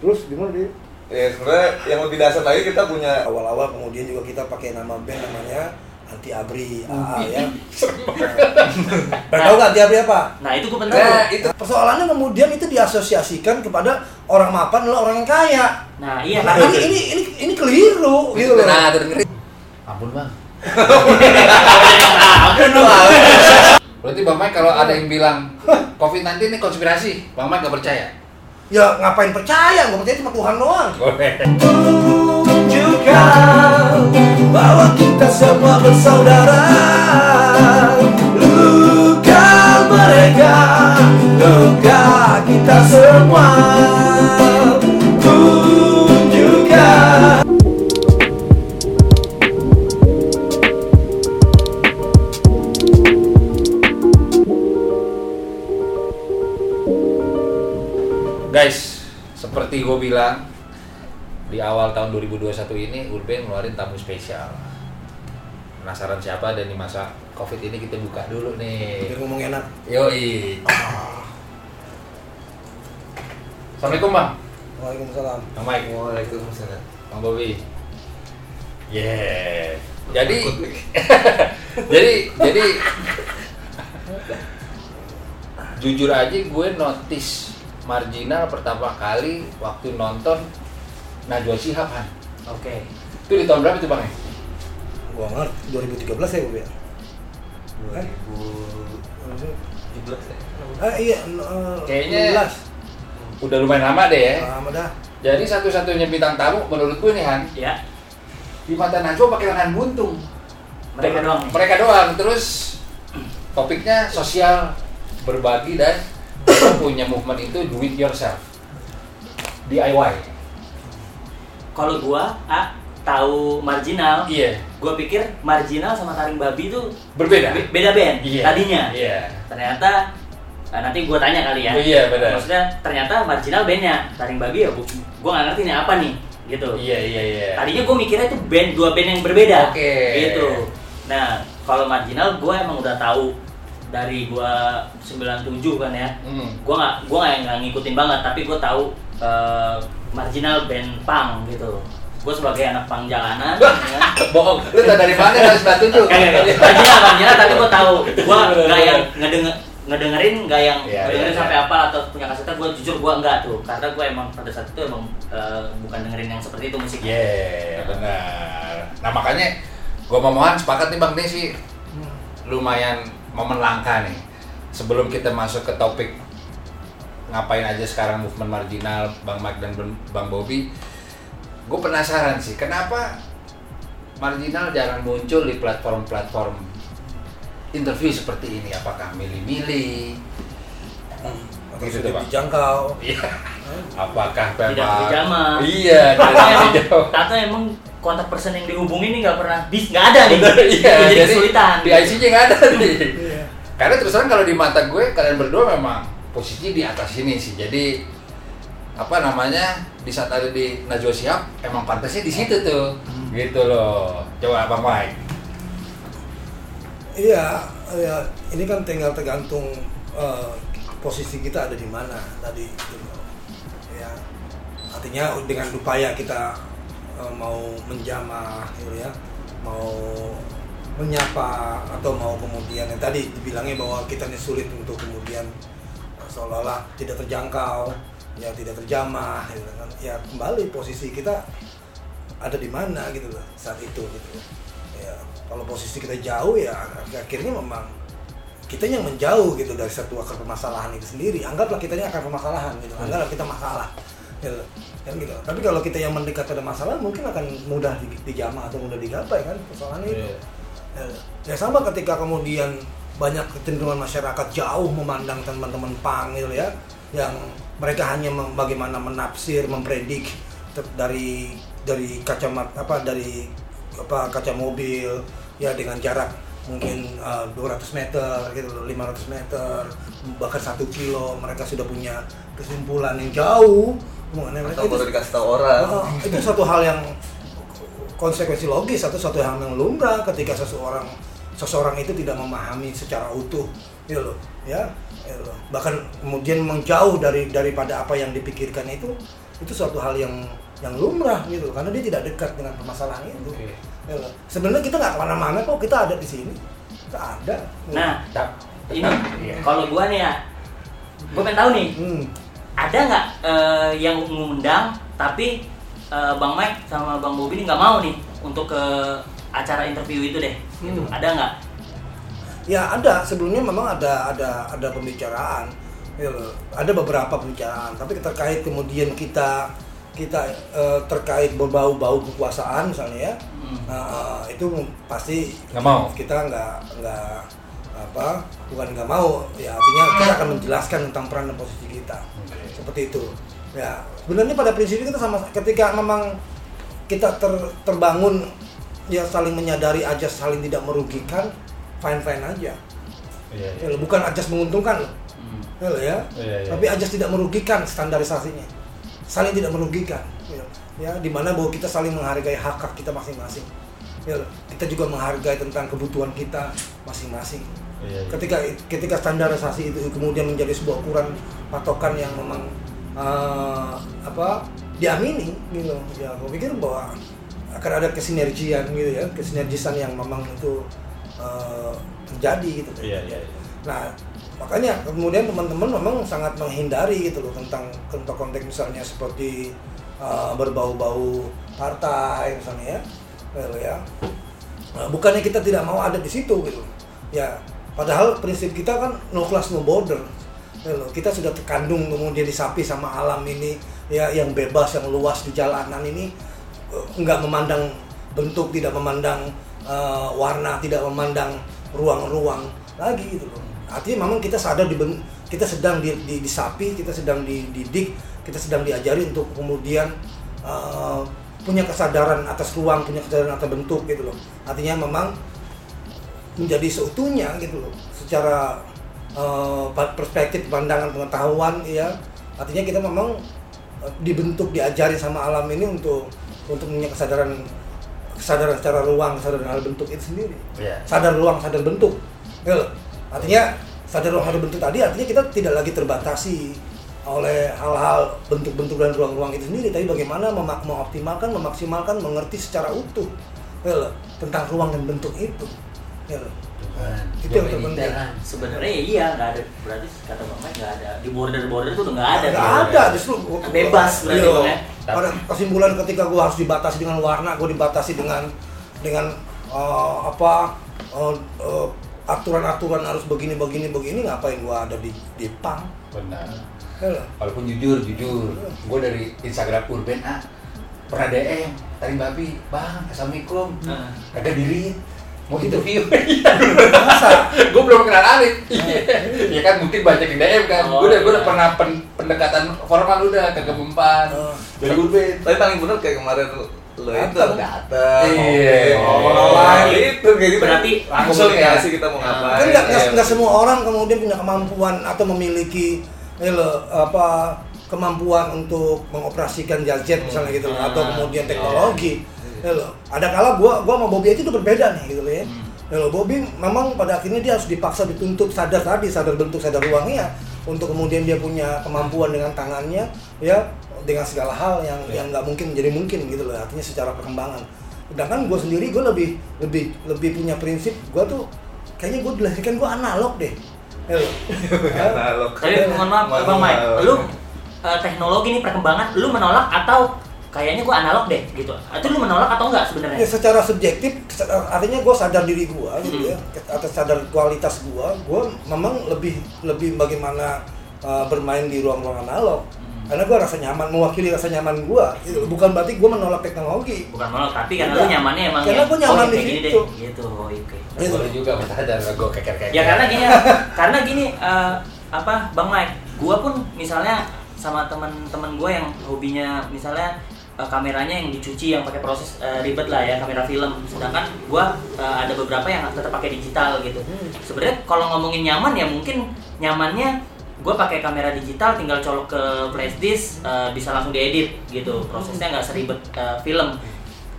terus gimana dia Ya sebenarnya yang lebih dasar lagi kita punya awal-awal kemudian juga kita pakai nama band namanya anti abri AA ya tahu nggak anti abri apa Nah itu gue Nah, itu persoalannya kemudian itu diasosiasikan kepada orang mapan adalah orang yang kaya. Nah iya. Nah, ini ini ini ini keliru gitu loh. Nah, tuh dengerin. Ampun bang. Ampun lu. Berarti Bang Mike kalau ada yang bilang COVID-19 ini konspirasi, Bang Mike gak percaya? Ya ngapain percaya? Gue percaya cuma Tuhan doang. Tunjukkan bahwa kita semua bersaudara. Luka mereka, luka kita semua. Gue bilang di awal tahun 2021 ini Urban ngeluarin tamu spesial. Penasaran siapa dan di masa COVID ini kita buka dulu nih. Biar ngomong enak. Yoi. Assalamualaikum Bang. Waalaikumsalam. Bang Mike. Waalaikumsalam. Bang Bobby. Yeah. Jadi jadi jadi jujur aja gue notice marginal pertama kali waktu nonton Najwa Shihab Han. Oke. Itu di tahun berapa itu Bang? ya? Gua ngerti 2013 ya gue ya. 2017 ya. Ah iya, eh, Kayaknya- 16. Udah lumayan lama deh ya. Lama dah. Jadi satu-satunya bintang tamu menurut gue nih Han, Ya. di mata Najwa pakai lengan buntung. Mereka doang. Mereka doang. Terus topiknya sosial, berbagi dan punya movement itu do it yourself. DIY. Kalau gua A tahu marginal, Iya. gua pikir marginal sama taring babi itu Berbeda. be- beda band Iya. tadinya. Iya. Ternyata eh, nanti gua tanya kali ya. Oh, iya, benar. Maksudnya ternyata marginal bandnya taring babi ya gua, gua nggak ngerti ini apa nih gitu. Iya, iya, iya. Tadinya gue mikirnya itu band dua band yang berbeda. Oke. Gitu. Nah, kalau marginal gue emang udah tahu dari gua 97 kan ya. Hmm. Gua nggak gua nggak ngikutin banget, tapi gue tahu eh, marginal band punk gitu. Gue sebagai anak punk jalanan, ya? Bohong. Lu tau dari mana harus batu tuh? Kayak marginal, marginal, tapi gue tahu. Gue nggak yang ngedenger ngedengerin nggak yang Iya, ngedengerin iya, sampai iya. apa atau punya kasetnya gue jujur gue enggak tuh karena gue emang pada saat itu emang eh, bukan dengerin yang seperti itu musiknya Iya, benar. Nah, makanya gua mau Mohan sepakat nih Bang Desi. Lumayan momen langka nih. Sebelum kita masuk ke topik ngapain aja sekarang movement marginal Bang Mike dan Bang Bobby gue penasaran sih kenapa marginal jarang muncul di platform-platform interview seperti ini apakah milih-milih Atau Gitu sudah dijangkau. Iya. apakah memang iya atau tidak emang, kontak person yang dihubungi ini nggak pernah bis nggak ada nih Bener, iya, jadi, jadi kesulitan di IC-nya nggak ada nih. karena terus terang kalau di mata gue kalian berdua memang posisi di atas ini sih. Jadi apa namanya di saat ada di Najwa Shihab emang pantasnya di situ tuh. Gitu loh. Coba Bang Mike Iya, ya, ini kan tinggal tergantung eh, posisi kita ada di mana tadi. gitu. Ya, artinya dengan upaya kita eh, mau menjamah, gitu ya, mau menyapa atau mau kemudian yang tadi dibilangnya bahwa kita ini sulit untuk kemudian eh, seolah-olah tidak terjangkau, ya tidak terjamah, gitu kan. Ya kembali posisi kita ada di mana gitu loh saat itu gitu ya kalau posisi kita jauh ya akhirnya memang kita yang menjauh gitu dari satu akar permasalahan itu sendiri. Anggaplah kita ini akar permasalahan gitu anggaplah kita masalah gitu. kan gitu. Tapi kalau kita yang mendekat pada masalah mungkin akan mudah di- dijamah atau mudah digapai kan persoalannya itu Ya, sama ketika kemudian banyak kecenderungan masyarakat jauh memandang teman-teman pang gitu ya yang mereka hanya bagaimana menafsir mempredik dari dari kacamata apa dari apa kaca mobil ya dengan jarak mungkin eh, 200 meter gitu loh 500 meter bahkan satu kilo mereka sudah punya kesimpulan yang jauh mengenai mereka Atau itu baru dikasih tahu orang. Oh, itu satu hal yang konsekuensi logis atau satu hal yang lumrah ketika seseorang seseorang itu tidak memahami secara utuh gitu loh ya gitu loh. bahkan kemudian menjauh dari daripada apa yang dipikirkan itu itu suatu hal yang yang lumrah gitu karena dia tidak dekat dengan permasalahan itu Oke. Ya loh. sebenarnya kita nggak ke mana-mana kok kita ada di sini kita ada Nah, Tap- ini Iya. kalau gua nih ya, gua pengen tahu nih, hmm. ada nggak eh, yang mengundang tapi eh, Bang Mike sama Bang Bobi ini nggak mau nih untuk ke acara interview itu deh, gitu. Hmm. Ada nggak? Ya ada sebelumnya memang ada ada ada pembicaraan, Ya ada beberapa pembicaraan. Tapi terkait kemudian kita kita eh, terkait berbau-bau kekuasaan misalnya ya, Hmm. nah, itu pasti Nggak mau. kita nggak nggak apa bukan nggak mau ya artinya kita akan menjelaskan tentang peran dan posisi kita Oke. seperti itu ya sebenarnya pada prinsipnya kita sama ketika memang kita ter, terbangun ya saling menyadari aja saling tidak merugikan fine fine aja Iya, ya, iya. bukan ajas menguntungkan loh Hmm. ya, ya. Iya, iya. tapi ajas tidak merugikan standarisasinya saling tidak merugikan ya, ya di mana bahwa kita saling menghargai hak hak kita masing-masing ya, kita juga menghargai tentang kebutuhan kita masing-masing Iya, iya. ketika ketika standarisasi itu kemudian menjadi sebuah ukuran patokan yang memang eh, apa diamini gitu. Ya gue pikir bahwa akan ada kesinergian gitu ya. Kesinergisan yang memang itu eh, terjadi gitu. Iya, iya, iya. nah makanya kemudian teman-teman memang sangat menghindari gitu loh tentang tentang konteks misalnya seperti eh, berbau-bau partai misalnya ya. Gitu ya. Nah, bukannya kita tidak mau ada di situ gitu. Ya padahal prinsip kita kan no class no border kita sudah terkandung kemudian disapi sama alam ini ya yang bebas yang luas di jalanan ini. Nggak memandang bentuk tidak memandang eh, warna tidak memandang ruang-ruang lagi gitu loh. Artinya memang kita sadar di kita sedang di, di- disapi kita sedang dididik kita sedang diajari untuk kemudian eh, punya kesadaran atas ruang punya kesadaran atas bentuk gitu loh. Artinya memang menjadi seutuhnya gitu loh secara pa- perspektif pandangan pengetahuan ya artinya kita memang eh, dibentuk diajari sama alam ini untuk untuk punya kesadaran kesadaran secara ruang kesadaran hal bentuk itu sendiri. Iya. sadar ruang sadar bentuk. Loh. artinya sadar ruang sadar bentuk tadi artinya kita tidak lagi terbatasi oleh hal-hal bentuk-bentuk dan ruang-ruang itu sendiri. Tapi bagaimana memak- mengoptimalkan memaksimalkan mengerti secara utuh loh, tentang ruang dan bentuk itu. Gitu Tuhan, Itu yang terpenting. ah. Sebenarnya ya iya nggak ada berarti kata Bang Mike nggak ada di border border itu udah nggak ada. Nggak ada justru gua- Bebas berarti, Iya. Bang, ya? Pada kesimpulan ketika gua harus dibatasi dengan warna, gua dibatasi dengan dengan eh, apa eh, eh, aturan-aturan harus begini begini begini ngapain gua ada di di pang? Benar. Ya lah. Walaupun jujur, jujur. Gue dari Instagram Urban A pernah DM, tadi babi, bang, assalamualaikum. Nah. Kagak diri mau interview. Masa? gue belum kenal Alif. Iya kan mungkin banyak yang DM kan. Oh, gue udah gue udah iya. pernah pen- pendekatan formal udah kagak mempan. Oh. Dari Urban. Tapi paling bener kayak kemarin lo itu Datang. Iya. Oh, Oh. itu kayak gitu. Berarti langsung ya sih kita mau Nah. ngapain. kan nggak nggak Iya. nggak semua orang kemudian punya kemampuan atau memiliki ya loh, apa kemampuan untuk mengoperasikan gadget misalnya gitu loh, atau Ah, kemudian iya. teknologi ya loh. ada kala gua gua sama Bobby aja itu berbeda nih gitu loh ya Hmm. ya loh, Bobby memang pada akhirnya dia harus dipaksa dituntut sadar tadi sadar bentuk sadar ruangnya untuk kemudian dia punya kemampuan dengan tangannya ya dengan segala hal yang Iya. yang nggak mungkin menjadi mungkin gitu loh artinya secara perkembangan sedangkan gue sendiri gue lebih lebih lebih punya prinsip gue tuh kayaknya gue dilahirkan gue analog deh. Analog. Tapi mohon maaf Bang Mike, lu eh, teknologi nih perkembangan, lu menolak atau kayaknya gua analog deh gitu? Atau lu menolak atau enggak Ya, sebenarnya? secara subjektif, artinya gue sadar diri gue, gitu Hmm. ya, atas sadar kualitas gue, gue memang lebih lebih bagaimana uh, bermain di ruang-ruang analog, Hmm. karena gue rasa nyaman, mewakili rasa nyaman gue, gitu. bukan berarti gue menolak teknologi. Bukan menolak, tapi karena Enggak. lu nyamannya emang Karena ya, gua nyaman oh, di gini deh, situ. gitu. Oh, oke. Gitu. Boleh juga minta ada gue keker-keker. Ya karena gini, karena gini eh, apa Bang Mike, gua pun misalnya sama teman-teman gua yang hobinya misalnya eh, kameranya yang dicuci yang pakai proses eh, ribet lah ya kamera film, sedangkan gua eh, ada beberapa yang tetap pakai digital gitu. Hmm. Sebenarnya kalau ngomongin nyaman ya mungkin nyamannya gue pakai kamera digital tinggal colok ke flash disk eh, bisa langsung diedit gitu prosesnya nggak seribet eh, film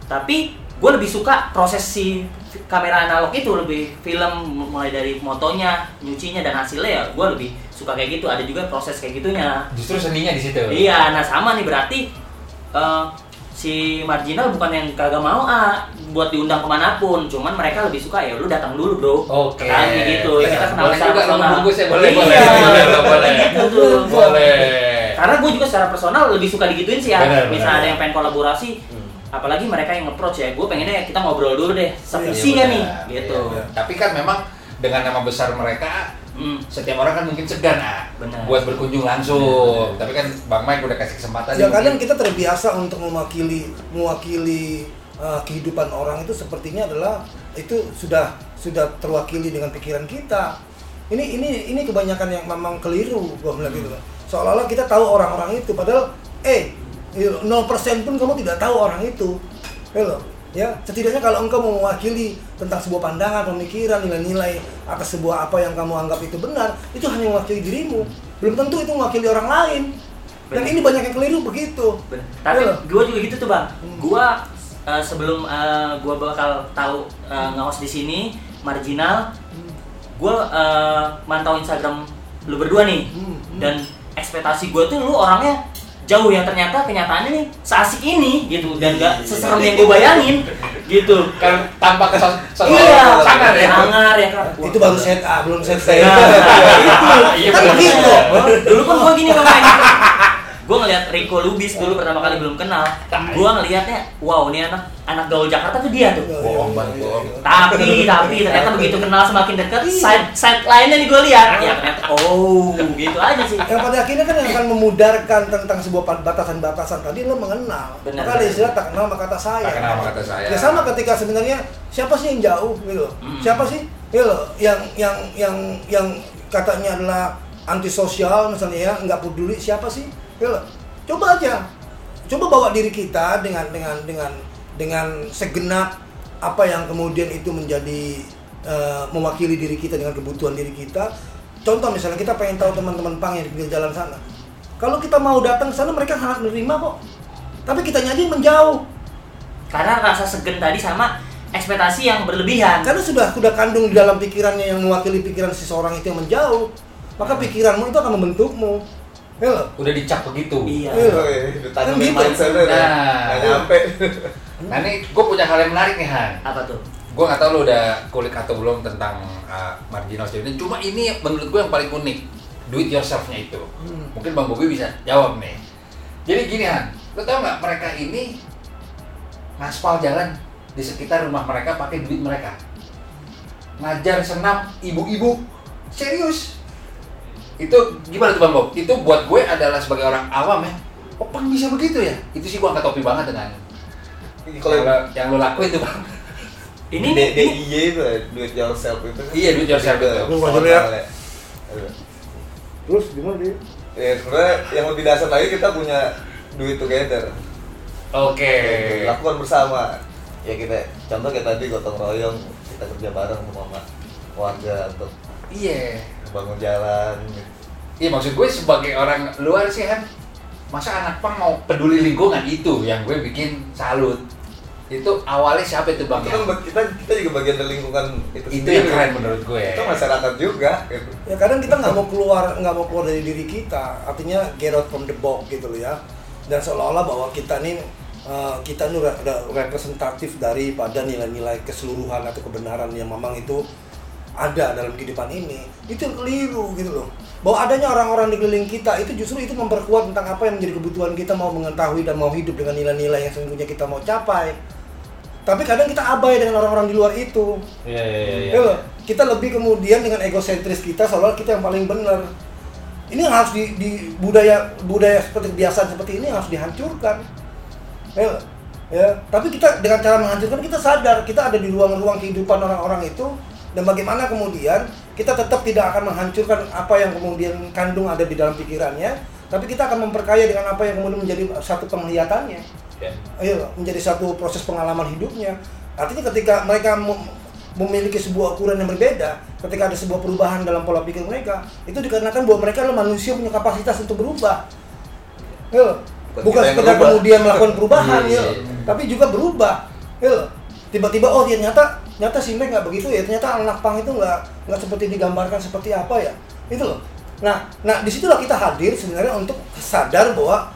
tapi gue lebih suka proses si kamera analog itu lebih film mulai dari motonya nyucinya dan hasilnya ya gue lebih suka kayak gitu ada juga proses kayak gitunya Justru seninya di situ. iya nah sama nih berarti eh, si marginal bukan yang kagak mau ah buat diundang ke mana pun cuman mereka lebih suka ya lu datang dulu bro Oke. Katanya gitu ya kita kenal juga personal. nomor bungkus ya, boleh, Iya, boleh, boleh, boleh. gitu. Boleh. karena gue juga secara personal lebih suka digituin sih ya Benar, misalnya ada yang pengen kolaborasi Hmm. apalagi mereka yang nge-approach ya gue pengennya kita ngobrol dulu deh Iya, sevisi kan nih benar. gitu Iya. Tapi kan memang dengan nama besar mereka Hmm. setiap orang kan mungkin segan ah Benar. buat berkunjung langsung. Tapi kan Bang Mike udah kasih kesempatan. Ya kadang kita terbiasa untuk mewakili mewakili uh, kehidupan orang itu sepertinya adalah itu sudah sudah terwakili dengan pikiran kita. Ini ini ini kebanyakan yang memang keliru gua bilang gitu. Seolah-olah kita tahu orang-orang itu padahal eh 0% pun kamu tidak tahu orang itu. Loh. Ya, setidaknya kalau engkau mau mewakili tentang sebuah pandangan, pemikiran, nilai-nilai atas sebuah apa yang kamu anggap itu benar, itu hanya mewakili dirimu. Belum tentu itu mewakili orang lain. Dan ini banyak yang keliru begitu. Bener. Tapi Iya. gue juga gitu tuh bang. Hmm. Gue sebelum eh, gue bakal tahu uh, nge-host di sini marginal, gue mantau Instagram lu berdua nih. Hmm, hmm. Dan ekspektasi gue tuh lu orangnya jauh yang ternyata kenyataannya nih seasik ini gitu dan gak seserem yang gue bayangin gitu. kan tanpa kesos Iya, sangar ya. sangar ya kan. itu baru set A, belum set B. Nah, Iya, kan benar, begitu. benar. dulu kan gue gini bang gue ngeliat Rico Lubis dulu pertama kali belum kenal gue ngelihatnya wow ini anak anak gaul Jakarta tuh dia tuh Bohong, Bang, bohong. tapi tapi ternyata begitu kenal semakin dekat side side lainnya nih gue lihat ya ternyata oh gitu aja sih Yang pada akhirnya kan yang akan memudarkan tentang sebuah batasan-batasan tadi lo mengenal. Benar, Maka ada istilah tak kenal maka tak sayang. Tak kenal maka tak sayang. Ya sama ketika sebenarnya siapa sih yang jauh gitu. Hmm. Siapa sih gitu loh, yang yang yang yang katanya adalah antisosial misalnya ya, nggak peduli siapa sih? Coba aja. Coba bawa diri kita dengan dengan dengan dengan segenap apa yang kemudian itu menjadi eh, mewakili diri kita dengan kebutuhan diri kita. Contoh misalnya kita pengen tahu teman-teman pang yang di jalan sana. Kalau kita mau datang ke sana mereka sangat menerima kok. Tapi kita aja yang menjauh. karena rasa segen tadi sama ekspektasi yang berlebihan Karena sudah sudah kandung di dalam pikirannya yang mewakili pikiran seseorang itu yang menjauh. Maka pikiranmu itu akan membentukmu. Ya loh. Udah dicap begitu. iya Iya. Iya, Kan gitu. Nah. Nyampe. Nah ini gue punya hal yang menarik nih Han. apa tuh Gue nggak tahu lu udah kulik atau belum tentang uh, marginal student. Cuma ini menurut gue yang paling unik. Do it yourself-nya itu. Hmm. Mungkin Bang Bobi bisa jawab nih. Jadi gini Han, lu tau nggak mereka ini ngaspal jalan di sekitar rumah mereka pakai duit mereka. Ngajar senam ibu-ibu. Serius. Itu gimana tuh Bang Bob? Itu buat gue adalah sebagai orang awam ya. Oh, Pang bisa begitu ya? Itu sih gue angkat topi banget dengan Kalau yang, lo- yang lo lakuin tuh Bang. ini D- ini DIY itu ya, do it yourself itu. kan Iya, do it yourself itu. Lu ya. ya. Terus gimana dia? Ya sebenarnya yang lebih dasar lagi kita punya do it together. Oke. Lakukan bersama. Ya kita contoh kayak tadi gotong royong kita kerja bareng sama warga untuk Iya. Bangun jalan. Iya maksud gue sebagai orang luar sih kan masa anak pang mau peduli lingkungan itu yang gue bikin salut. Itu awalnya siapa itu bang? Itu kan kita kita juga bagian dari lingkungan itu. itu sendiri. yang keren menurut gue. Itu masyarakat juga. Gitu. Ya kadang kita nggak mau keluar nggak mau keluar dari diri kita. Artinya get out from the box gitu loh ya. Dan seolah-olah bahwa kita nih eh, kita ini re- representatif daripada nilai-nilai keseluruhan atau kebenaran yang memang itu ada dalam kehidupan ini itu keliru gitu loh bahwa adanya orang-orang di keliling kita itu justru itu memperkuat tentang apa yang menjadi kebutuhan kita mau mengetahui dan mau hidup dengan nilai-nilai yang sesungguhnya kita mau capai tapi kadang kita abai dengan orang-orang di luar itu Iya iya iya. Ya loh, kita lebih kemudian dengan egosentris kita seolah kita yang paling benar. Ini yang harus di, di budaya budaya seperti kebiasaan seperti ini yang harus dihancurkan. Ya, ya. Tapi kita dengan cara menghancurkan kita sadar kita ada di ruang-ruang kehidupan orang-orang itu dan bagaimana kemudian kita tetap tidak akan menghancurkan apa yang kemudian kandung ada di dalam pikirannya, tapi kita akan memperkaya dengan apa yang kemudian menjadi satu penglihatannya ayo menjadi satu proses pengalaman hidupnya. Artinya ketika mereka mem- memiliki sebuah ukuran yang berbeda, ketika ada sebuah perubahan dalam pola pikir mereka, itu dikarenakan bahwa mereka adalah manusia punya kapasitas untuk berubah. Yo, Bukan sekedar kemudian melakukan perubahan, yo, iya. tapi juga berubah. Yo, tiba-tiba oh ternyata ternyata si Mac nggak begitu ya ternyata anak pang itu nggak nggak seperti digambarkan seperti apa ya itu loh nah nah di situlah kita hadir sebenarnya untuk sadar bahwa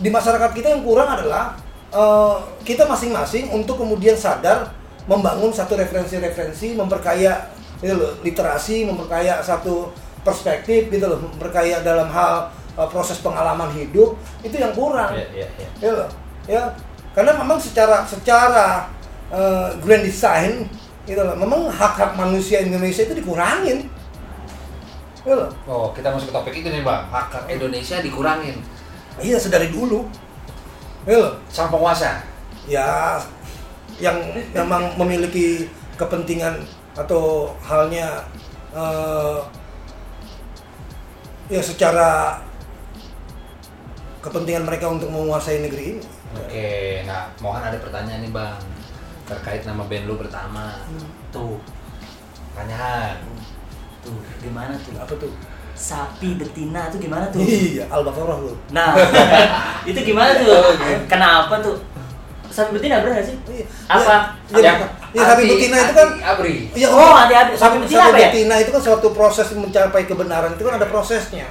di masyarakat kita yang kurang adalah eh, kita masing-masing untuk kemudian sadar membangun satu referensi-referensi memperkaya itu loh literasi memperkaya satu perspektif gitu loh memperkaya dalam hal eh, proses pengalaman hidup itu yang kurang Iya, iya, iya. ya loh. ya karena memang secara secara eh, grand design gitu loh memang hak-hak manusia Indonesia itu dikurangin loh. Oh, kita masuk ke topik itu nih bang. Hak hak Indonesia dikurangin iya sedari dulu ya loh. sang penguasa. ya yang memang memiliki kepentingan atau halnya eh, ya secara kepentingan mereka untuk menguasai negeri ini Oke, nah mohon ada pertanyaan nih bang terkait nama band lu pertama. Tuh, Pertanyaan. tuh gimana tuh? apa tuh Sapi betina tuh gimana tuh? iya al-baqarah loh Nah, itu gimana tuh? Kenapa tuh? Sapi betina bener gak sih? Iya. Apa? Ya, ya, ya, sapi betina itu kan Abri. Iya, Oh, untuk- ada- ada. Sapi betina sapi ya? betina itu kan suatu proses mencapai kebenaran itu kan ada prosesnya.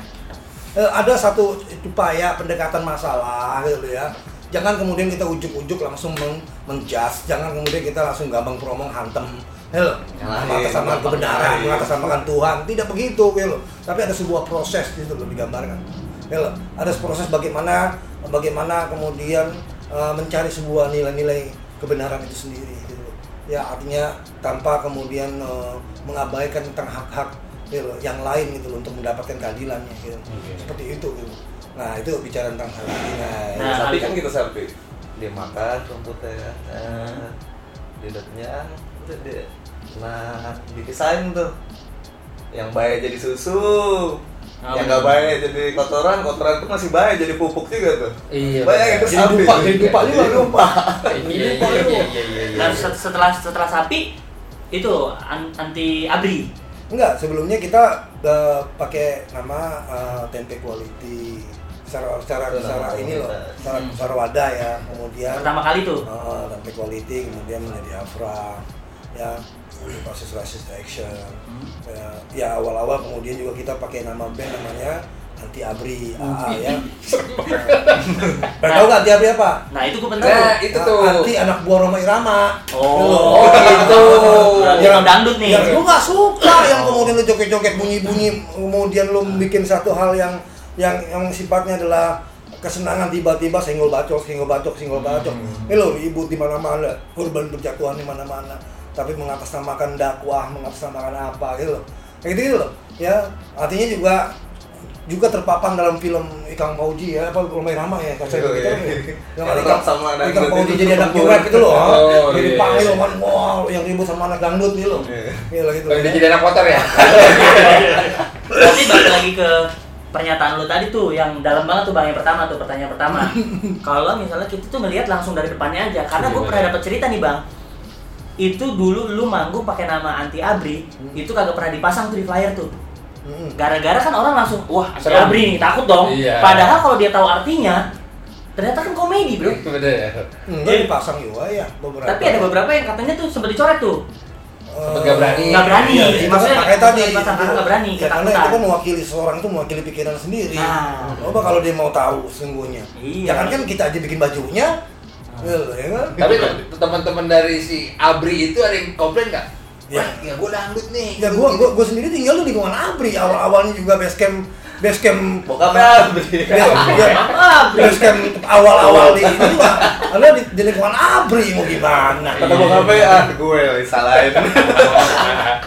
Eh, ada satu upaya pendekatan masalah gitu ya. Jangan kemudian kita ujuk-ujuk langsung men menjudge, jangan kemudian kita langsung gampang promong hantem. Hel, mengatasnamakan kebenaran, mengatasnamakan Tuhan, tidak begitu gitu. Tapi ada sebuah proses gitu loh digambarkan. Hel, ada proses bagaimana bagaimana kemudian eh, mencari sebuah nilai-nilai kebenaran itu sendiri gitu. Ya artinya tanpa kemudian eh, mengabaikan tentang hak-hak gitu yang lain gitu loh untuk mendapatkan keadilannya gitu. Oke. Seperti itu gitu. Nah, itu bicara tentang hal ini. Nah, Nah, sapi kan gitu sapi dia makan rumputnya nah, dia udah kenyang udah dia nah dipisahin tuh. Yang baik jadi susu Oh, yang nggak baik jadi kotoran kotoran tuh masih baik jadi pupuk juga tuh. Iya, banyak itu Jadi sapi dupa, jadi dupa juga. Jadi dupa. Iya iya iya iya iya. Nah, set- setelah setelah sapi itu an- anti abri. Enggak, sebelumnya kita uh, pakai nama uh, tempe quality secara secara Itu ini loh, secara, Hmm. secara wadah ya. Kemudian Pertama kali tuh. uh, tempe quality kemudian menjadi Afra ya proses racist action Hmm. ya, ya awal-awal kemudian juga kita pakai nama band namanya anti abri AA ya Pernah tahu nggak anti abri apa Nah, itu gue bener. Nah, itu Nah, tuh. anti anak buah Roma Irama Oh, gitu. Berarti yang orang dangdut nih. yang lu nggak suka yang kemudian lu joget-joget bunyi-bunyi kemudian lu bikin satu hal yang yang yang sifatnya adalah kesenangan tiba-tiba senggol bacok senggol bacok senggol bacok Hmm. ini lo ribut di mana-mana korban berjatuhan di mana-mana tapi mengatasnamakan dakwah mengatasnamakan apa gitu loh kayak gitu, gitu loh ya artinya juga juga terpapan dalam film Ikang Fauji ya apa Romai Rama ya kalau saya Oh, begitu iya. ya. yang ada Ikang, sama dangdut Ikang Fauji jadi anak cuek gitu loh Oh, jadi iya, panggil iya. kan wow yang ribut sama anak dangdut gitu loh Iya. Gila gitu dia jadi anak motor ya? Berarti balik lagi ke pernyataan lu tadi tuh yang dalam banget tuh bang yang pertama tuh pertanyaan pertama. Kalau misalnya kita tuh ngelihat langsung dari depannya aja, karena gue Iya, pernah iya. dapat cerita nih bang. Itu dulu lu manggung pakai nama anti abri, Hmm. itu kagak pernah dipasang tuh di flyer tuh. Gara-gara kan orang langsung wah anti abri nih takut dong. Iya. Padahal kalau dia tahu artinya, ternyata kan komedi bro. Bener. Enggak dipasang juga ya beberapa. Tapi ada beberapa yang katanya tuh sempat dicoret tuh. Eh, Nggak berani. Nggak berani. Iya, itu Maksudnya makanya tadi karena nggak berani, Ya, karena itu kan mewakili seorang itu mewakili pikiran sendiri. Nah. Coba kalau dia mau tahu sesungguhnya. Iya. Jangan kan kita aja bikin bajunya. Ya kan? Tapi te- teman-teman dari si Abri itu ada yang komplain nggak? Ya. Ya gue dangdut nih. Ya gua, gua, gua sendiri tinggal di lingkungan Abri. Awal-awalnya juga base camp base camp bokapnya Abri ya, ya, Abri. base camp awal-awal di itu juga ada di, di lingkungan Abri mau gimana? kata bokapnya ah gue disalahin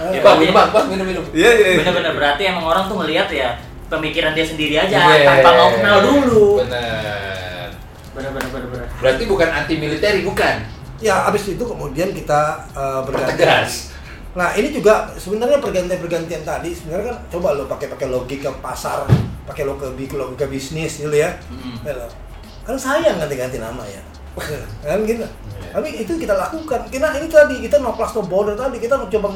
Ya, Bang, bang, minum minum. iya iya Bener-bener berarti emang orang tuh ngelihat ya pemikiran dia sendiri aja Iya. tanpa mau kenal dulu. Bener. Bener-bener bener-bener. Berarti bukan anti militer, bukan? Ya abis itu kemudian kita uh, berganti. Nah ini juga sebenarnya pergantian-pergantian tadi sebenarnya kan coba lo pakai pakai logika pasar, pakai logika logika bisnis gitu ya. Mm. Ya lo. Kan sayang ganti-ganti nama ya. kan gitu. Tapi itu kita lakukan. Karena ini tadi kita no plus no border tadi kita coba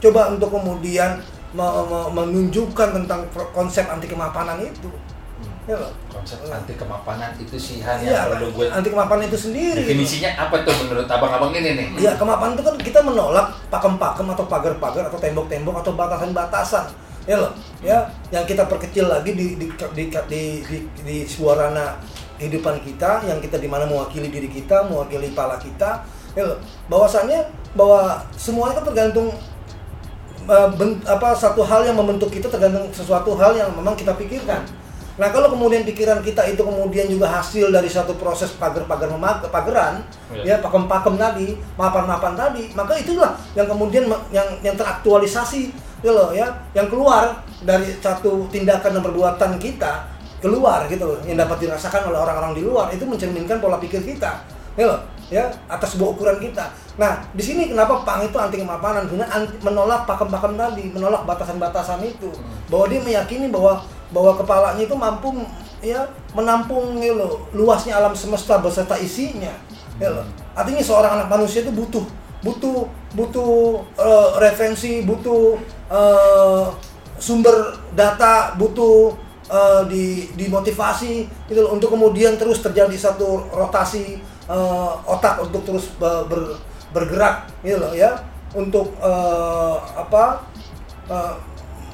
coba untuk kemudian me- me- menunjukkan tentang konsep anti kemapanan itu. Ya loh. konsep anti kemapanan itu sih Han Iya, yang perlu gue anti kemapanan itu sendiri. definisinya apa tuh menurut abang-abang ini nih Ya kemapanan itu kan kita menolak pakem-pakem atau pagar-pagar atau tembok-tembok atau batasan-batasan. Ya loh, ya yang kita perkecil lagi di di di di, di, di sebuah ranah kehidupan kita yang kita di mana mewakili diri kita, mewakili pala kita. Ya loh, bahwasannya bahwa semuanya kan tergantung uh, ben- apa satu hal yang membentuk kita tergantung sesuatu hal yang memang kita pikirkan. Nah kalau kemudian pikiran kita itu kemudian juga hasil dari satu proses pagar-pagar pageran, Iya. ya pakem-pakem tadi, mapan-mapan tadi, maka itulah yang kemudian yang yang teraktualisasi, ya loh ya, yang keluar dari satu tindakan dan perbuatan kita keluar gitu loh, yang dapat dirasakan oleh orang-orang di luar itu mencerminkan pola pikir kita, ya loh ya atas sebuah ukuran kita. Nah di sini kenapa pang itu anti kemapanan, karena menolak pakem-pakem tadi, menolak batasan-batasan itu, bahwa dia meyakini bahwa bahwa kepalanya itu mampu ya menampung ya loh, luasnya alam semesta beserta isinya ya loh. artinya seorang anak manusia itu butuh butuh butuh eh, referensi butuh eh, sumber data butuh eh, di dimotivasi loh, untuk kemudian terus terjadi satu rotasi eh, otak untuk terus ber- ber- bergerak gitu loh ya untuk eh, apa eh,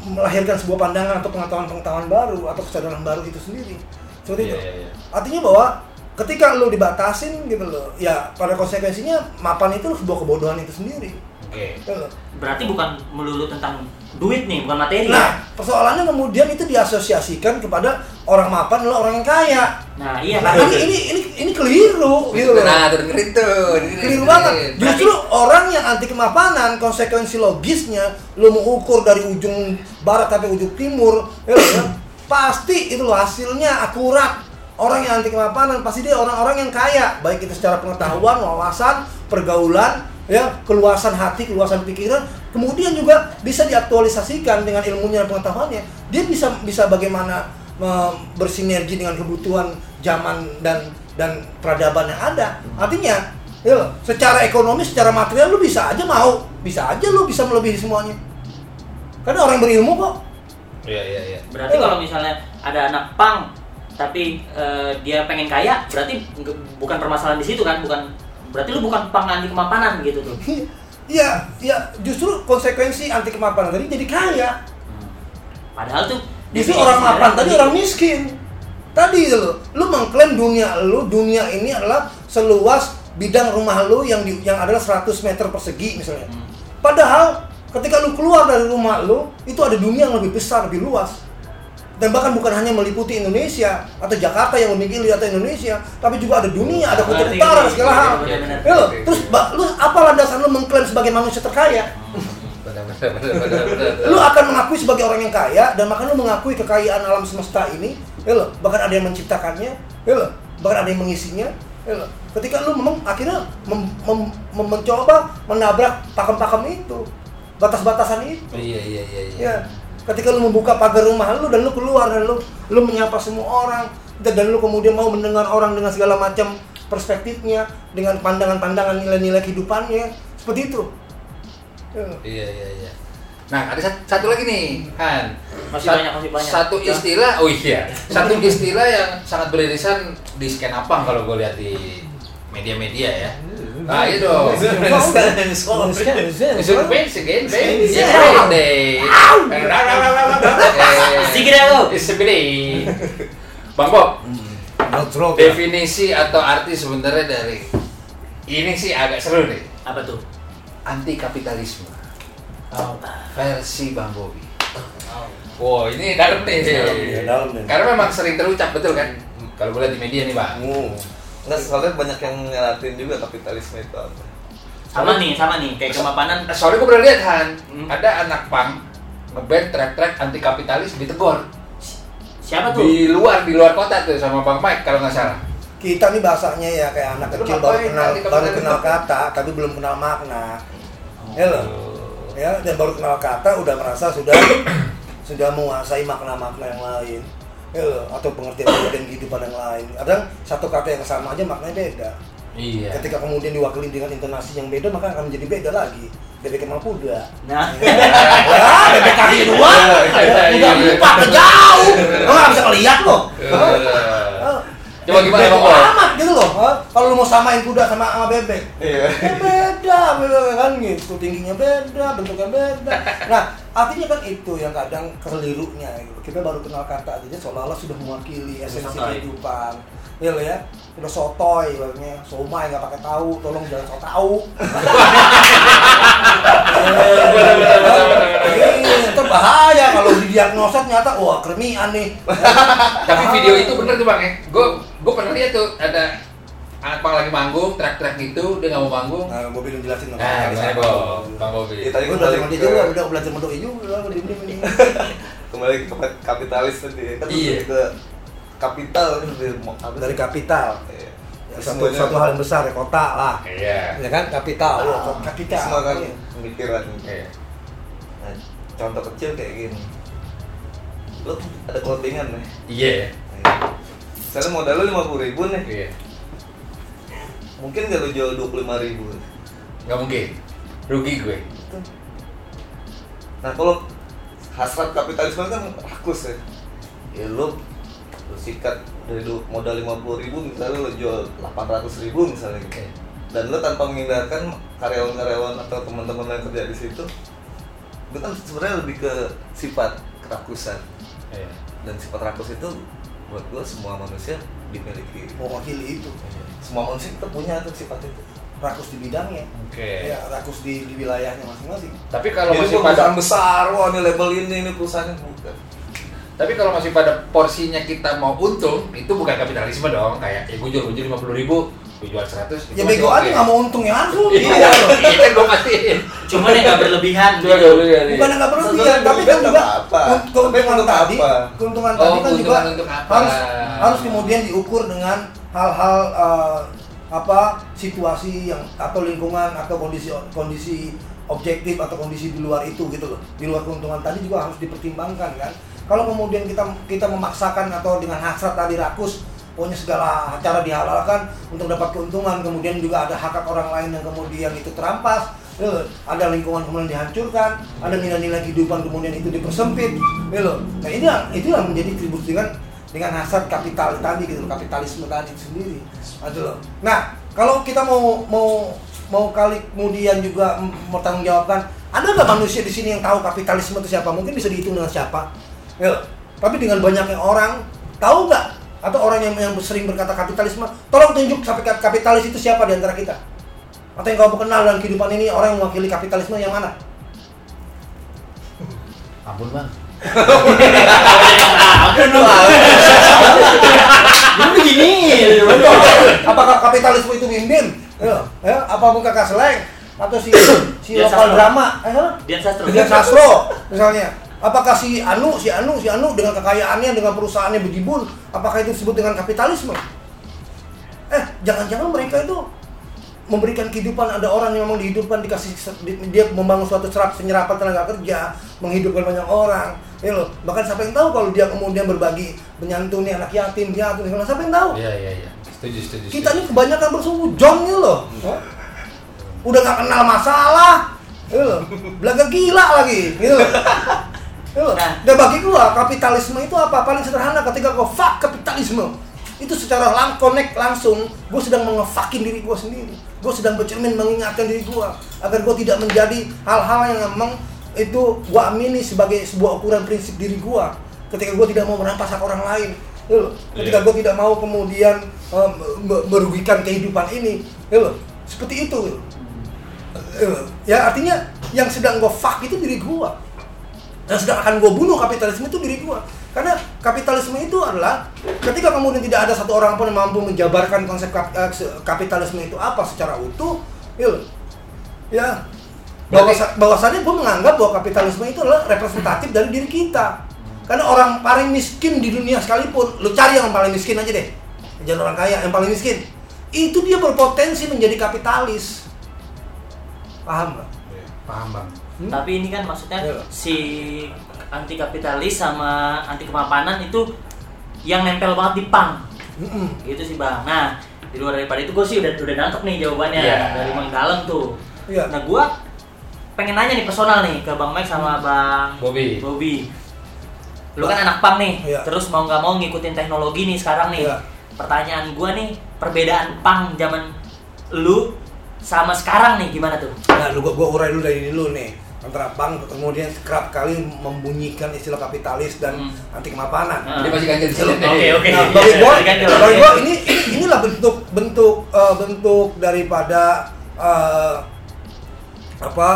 melahirkan sebuah pandangan atau pengetahuan-pengetahuan baru atau kesadaran baru itu sendiri. Seperti Iya, itu. iya, iya. artinya bahwa ketika lo dibatasin gitu loh ya pada konsekuensinya mapan itu sebuah kebodohan itu sendiri gitu loh. Berarti bukan melulu tentang duit nih, bukan materi. nah persoalannya kemudian itu diasosiasikan kepada orang mapan adalah orang yang kaya Nah, iya nah, kan. ini, ini ini ini keliru gitu loh Nah, dengerin tuh. keliru banget. Justru orang yang anti kemapanan, konsekuensi logisnya, lo mau ukur dari ujung barat sampai ujung timur, ya, ya, pasti itu loh hasilnya akurat. Orang yang anti kemapanan pasti dia orang-orang yang kaya, baik itu secara pengetahuan, wawasan, pergaulan, ya, keluasan hati, keluasan pikiran, kemudian juga bisa diaktualisasikan dengan ilmunya dan pengetahuannya. Dia bisa bisa bagaimana me- bersinergi dengan kebutuhan zaman dan dan peradaban yang ada. Artinya, ya loh, secara ekonomi, secara material lu bisa aja mau, bisa aja lu bisa melebihi semuanya. Karena orang yang berilmu kok. iya iya iya Berarti Iya. kalau misalnya ada anak pang tapi eh, dia pengen kaya, berarti bukan permasalahan di situ kan, bukan berarti lu bukan pang anti kemapanan gitu tuh. Iya, ya justru konsekuensi anti kemapanan tadi jadi kaya. Padahal tuh Justru orang mapan tadi orang miskin. Tadi itu lo, lu mengklaim dunia lu, dunia ini adalah seluas bidang rumah lu yang di, yang adalah 100 meter persegi misalnya. Hmm. Padahal ketika lu keluar dari rumah lu, itu ada dunia yang lebih besar, lebih luas. Dan bahkan bukan hanya meliputi Indonesia atau Jakarta yang memiliki atau Indonesia, tapi juga ada dunia, ada kutub utara, segala hal. Ya lo, terus lu apa landasan lu mengklaim sebagai manusia terkaya? Lu akan mengakui sebagai orang yang kaya dan maka lu mengakui kekayaan alam semesta ini ya lo bahkan ada yang menciptakannya ya lo bahkan ada yang mengisinya ya lo ketika lu memang akhirnya mem- mem- mem- mencoba menabrak pakem-pakem itu batas-batasan itu. Iya, iya, iya, iya. ya ketika lu membuka pagar rumah lu dan lu keluar dan lu lu menyapa semua orang dan, dan lu kemudian mau mendengar orang dengan segala macam perspektifnya dengan pandangan-pandangan nilai-nilai kehidupannya seperti itu Ya. Iya iya iya. Nah ada sat- satu lagi nih Han. Masih Sat- banyak, masih banyak. Satu istilah, oh iya, satu istilah yang sangat beririsan di scan apang kalau gue lihat di media-media ya. Nah iya dong. Disuruh bench again, day. Eh. Bang Bob, definisi atau arti sebenarnya dari ini sih agak seru nih. Apa tuh? Anti kapitalisme Oh. versi Bang Bobi. Wow, ini dalam nih. Dalam, ya, dalam nih. Karena memang sering terucap betul kan? Kalau lihat di media nih, Bang. Hmm. Nggak, soalnya banyak yang ngelatin juga kapitalisme itu apa. Sama nih, sama nih, kayak kemapanan. Eh, Soalnya gue pernah lihat Han, Hmm. ada anak pang ngeband track-track anti kapitalis ditegur Siapa tuh? di luar di luar kota tuh sama Bang Mike kalau nggak salah. kita nih bahasanya ya kayak anak kecil baru kenal baru kenal kata tapi belum kenal makna ya loh ya dan baru kenal kata udah merasa sudah sudah menguasai makna-makna yang lain ya loh atau pengertian pengertian kehidupan yang lain kadang satu kata yang sama aja maknanya beda Iya. Ketika kemudian diwakili dengan intonasi yang beda, maka akan menjadi beda lagi. Bebek emang kuda. Nah, Wah, bebek kaki dua, Iya, iya, udah iya. empat, jauh. Lo nggak bisa ngeliat lo. Eh, Coba gimana, Bebek Bang amat gitu loh. Hah? Kalau lu mau samain kuda sama, sama bebek, Iya. Ya beda, beda kan gitu, tingginya beda, bentuknya beda. Nah, artinya kan itu yang kadang kelirunya. Gitu. Kita baru kenal kata aja seolah-olah sudah mewakili esensi kehidupan. Iya loh ya, udah sotoy, ibaratnya somai nggak pakai tahu, tolong jangan so tahu. Iya, itu bahaya kalau didiagnosa ternyata wah kremian nih. Tapi video itu bener tuh bang ya. Gue gue pernah lihat tuh ada anak bang lagi manggung, teriak-teriak gitu, dia nggak mau manggung. Nah, Bobi belum jelasin Nah, di sana Bang, Bang Bobi. Iya, tadi Gue belajar ke- juga, udah belajar doi juga, udah diem diem ini. kembali ke kapitalis tadi kan Iya. ke kapital kan Dari kapital. Iya. Ya, satu, satu hal yang besar ya kota lah. Iya. Ya kan kapital, Ah, oh, kapital. semua kan Iya. pemikiran Iya. nah, contoh kecil kayak gini lo ada clothingan nih Iya. Misalnya modal lo lima puluh ribu nih Iya. mungkin gak lo jual dua puluh lima ribu Gak mungkin. Rugi gue. nah kalau hasrat kapitalisme kan rakus ya ya lo lo sikat dari modal lima puluh ribu misalnya lo jual delapan ratus ribu misalnya gitu Iya. dan lo tanpa menghindarkan karyawan-karyawan atau teman-teman yang kerja di situ itu kan sebenarnya lebih ke sifat kerakusan Iya. dan sifat rakus itu buat gue semua manusia dimiliki Mewakili itu. semua manusia kita punya tuh sifat itu Rakus di bidangnya. Oke. Ya, rakus di, di wilayahnya masing-masing. Tapi kalau Jadi masih pada besar wah ini label ini ini perusahaannya bukan tapi kalau masih pada porsinya kita mau untung itu bukan kapitalisme dong kayak ya gue jual gue jual lima puluh ribu gue jual seratus Ya bego aja nggak mau untung ya langsung. iya itu gue pastiin cuman yang nggak berlebihan Jual gitu. dulu ya nih. Bukan nggak berlebihan, tapi kan berlebihan juga nggak keuntungan tadi, apa? keuntungan Oh, tadi kan juga keuntungan harus harus kemudian diukur dengan hal-hal eh, apa situasi yang atau lingkungan atau kondisi kondisi objektif atau kondisi di luar itu gitu loh. Di luar keuntungan tadi juga harus dipertimbangkan kan. Kalau kemudian kita kita memaksakan atau dengan hasrat tadi rakus pokoknya segala cara dihalalkan untuk dapat keuntungan. Kemudian juga ada hak hak orang lain yang kemudian itu terampas. Eh, ada lingkungan kemudian dihancurkan ada nilai-nilai kehidupan kemudian itu dipersempit. Gitu loh. nah ini itu yang menjadi tribut dengan dengan hasrat kapital tadi gitu loh, kapitalisme tadi sendiri. Gitu loh. nah kalau kita mau mau mau kali kemudian juga m- bertanggungjawabkan ada nggak manusia di sini yang tahu kapitalisme itu siapa? Mungkin bisa dihitung dengan siapa. Ya tapi dengan banyaknya orang tahu nggak atau orang yang, yang sering berkata kapitalisme tolong tunjuk kapitalis itu siapa di antara kita atau yang kamu kenal dalam kehidupan ini orang yang mewakili kapitalisme yang mana ampun bang Ampun lu. Lu begini. apakah kapitalisme itu Wim Bim ya, ya apa muka Kasleng atau si si lokal drama eh? Dian Sastro. Dian Sastro misalnya apakah si Anu si Anu si Anu dengan kekayaannya dengan perusahaannya bejibun apakah itu disebut dengan kapitalisme? Eh jangan-jangan mereka itu memberikan kehidupan ada orang yang memang dihidupkan dikasih di- dia membangun suatu serap penyerapan tenaga kerja menghidupkan banyak orang ya loh. Bahkan siapa yang tahu kalau dia kemudian berbagi menyantuni anak yatim piatu segala siapa yang tahu? Iya iya iya. Setuju setuju kita ini kebanyakan bersujong gitu loh. Udah gak kenal masalah gitu loh. Belaga gila lagi gitu Gitu loh. Nah. dan bagi gua kapitalisme itu apa? Paling sederhana ketika gua fuck kapitalisme. Itu secara lang connect langsung gue sedang mengefakin diri gue sendiri. Gue sedang bercermin mengingatkan diri gue agar gue tidak menjadi hal-hal yang memang itu gue amini sebagai sebuah ukuran prinsip diri gue ketika gue tidak mau merampas hak orang lain. Ketika Iya. gue tidak mau kemudian me- merugikan kehidupan ini. Seperti itu ya artinya yang sedang gue fuck itu diri gue yang sedang akan gue bunuh kapitalisme itu diri gue karena kapitalisme itu adalah ketika kemudian tidak ada satu orang pun yang mampu menjabarkan konsep kap- eh, kapitalisme itu apa secara utuh ya. Loh. ya bahwa bahwasannya gue menganggap bahwa kapitalisme itu adalah representatif dari diri kita. Karena orang paling miskin di dunia sekalipun lu cari yang paling miskin aja deh. Jangan orang kaya yang paling miskin. Itu dia berpotensi menjadi kapitalis. Paham nggak? Paham bang Hmm? Tapi ini kan maksudnya Iya. si anti kapitalis sama anti kemapanan itu yang nempel banget di pang. Mm-mm. Gitu sih, Bang. Nah, di luar daripada itu gue sih udah udah nangkep nih jawabannya Iya. dari Bang Dalam tuh Iya. nah gue pengen nanya nih personal nih ke Bang Mike sama Bang Bobby. Bobby lu kan anak pang nih Iya. terus mau nggak mau ngikutin teknologi nih sekarang nih Iya. pertanyaan gue nih perbedaan pang zaman lu sama sekarang nih gimana tuh Nah, lu gua, gua urai dulu dari dulu nih antara bank kemudian kerap kali membunyikan istilah kapitalis dan Hmm. anti kemapanan. Nah. Dia masih ganjil di sini. Oke, oke. Nah, bagi gua, bagi gua ini ini- inilah bentuk bentuk eh, bentuk daripada eh, apa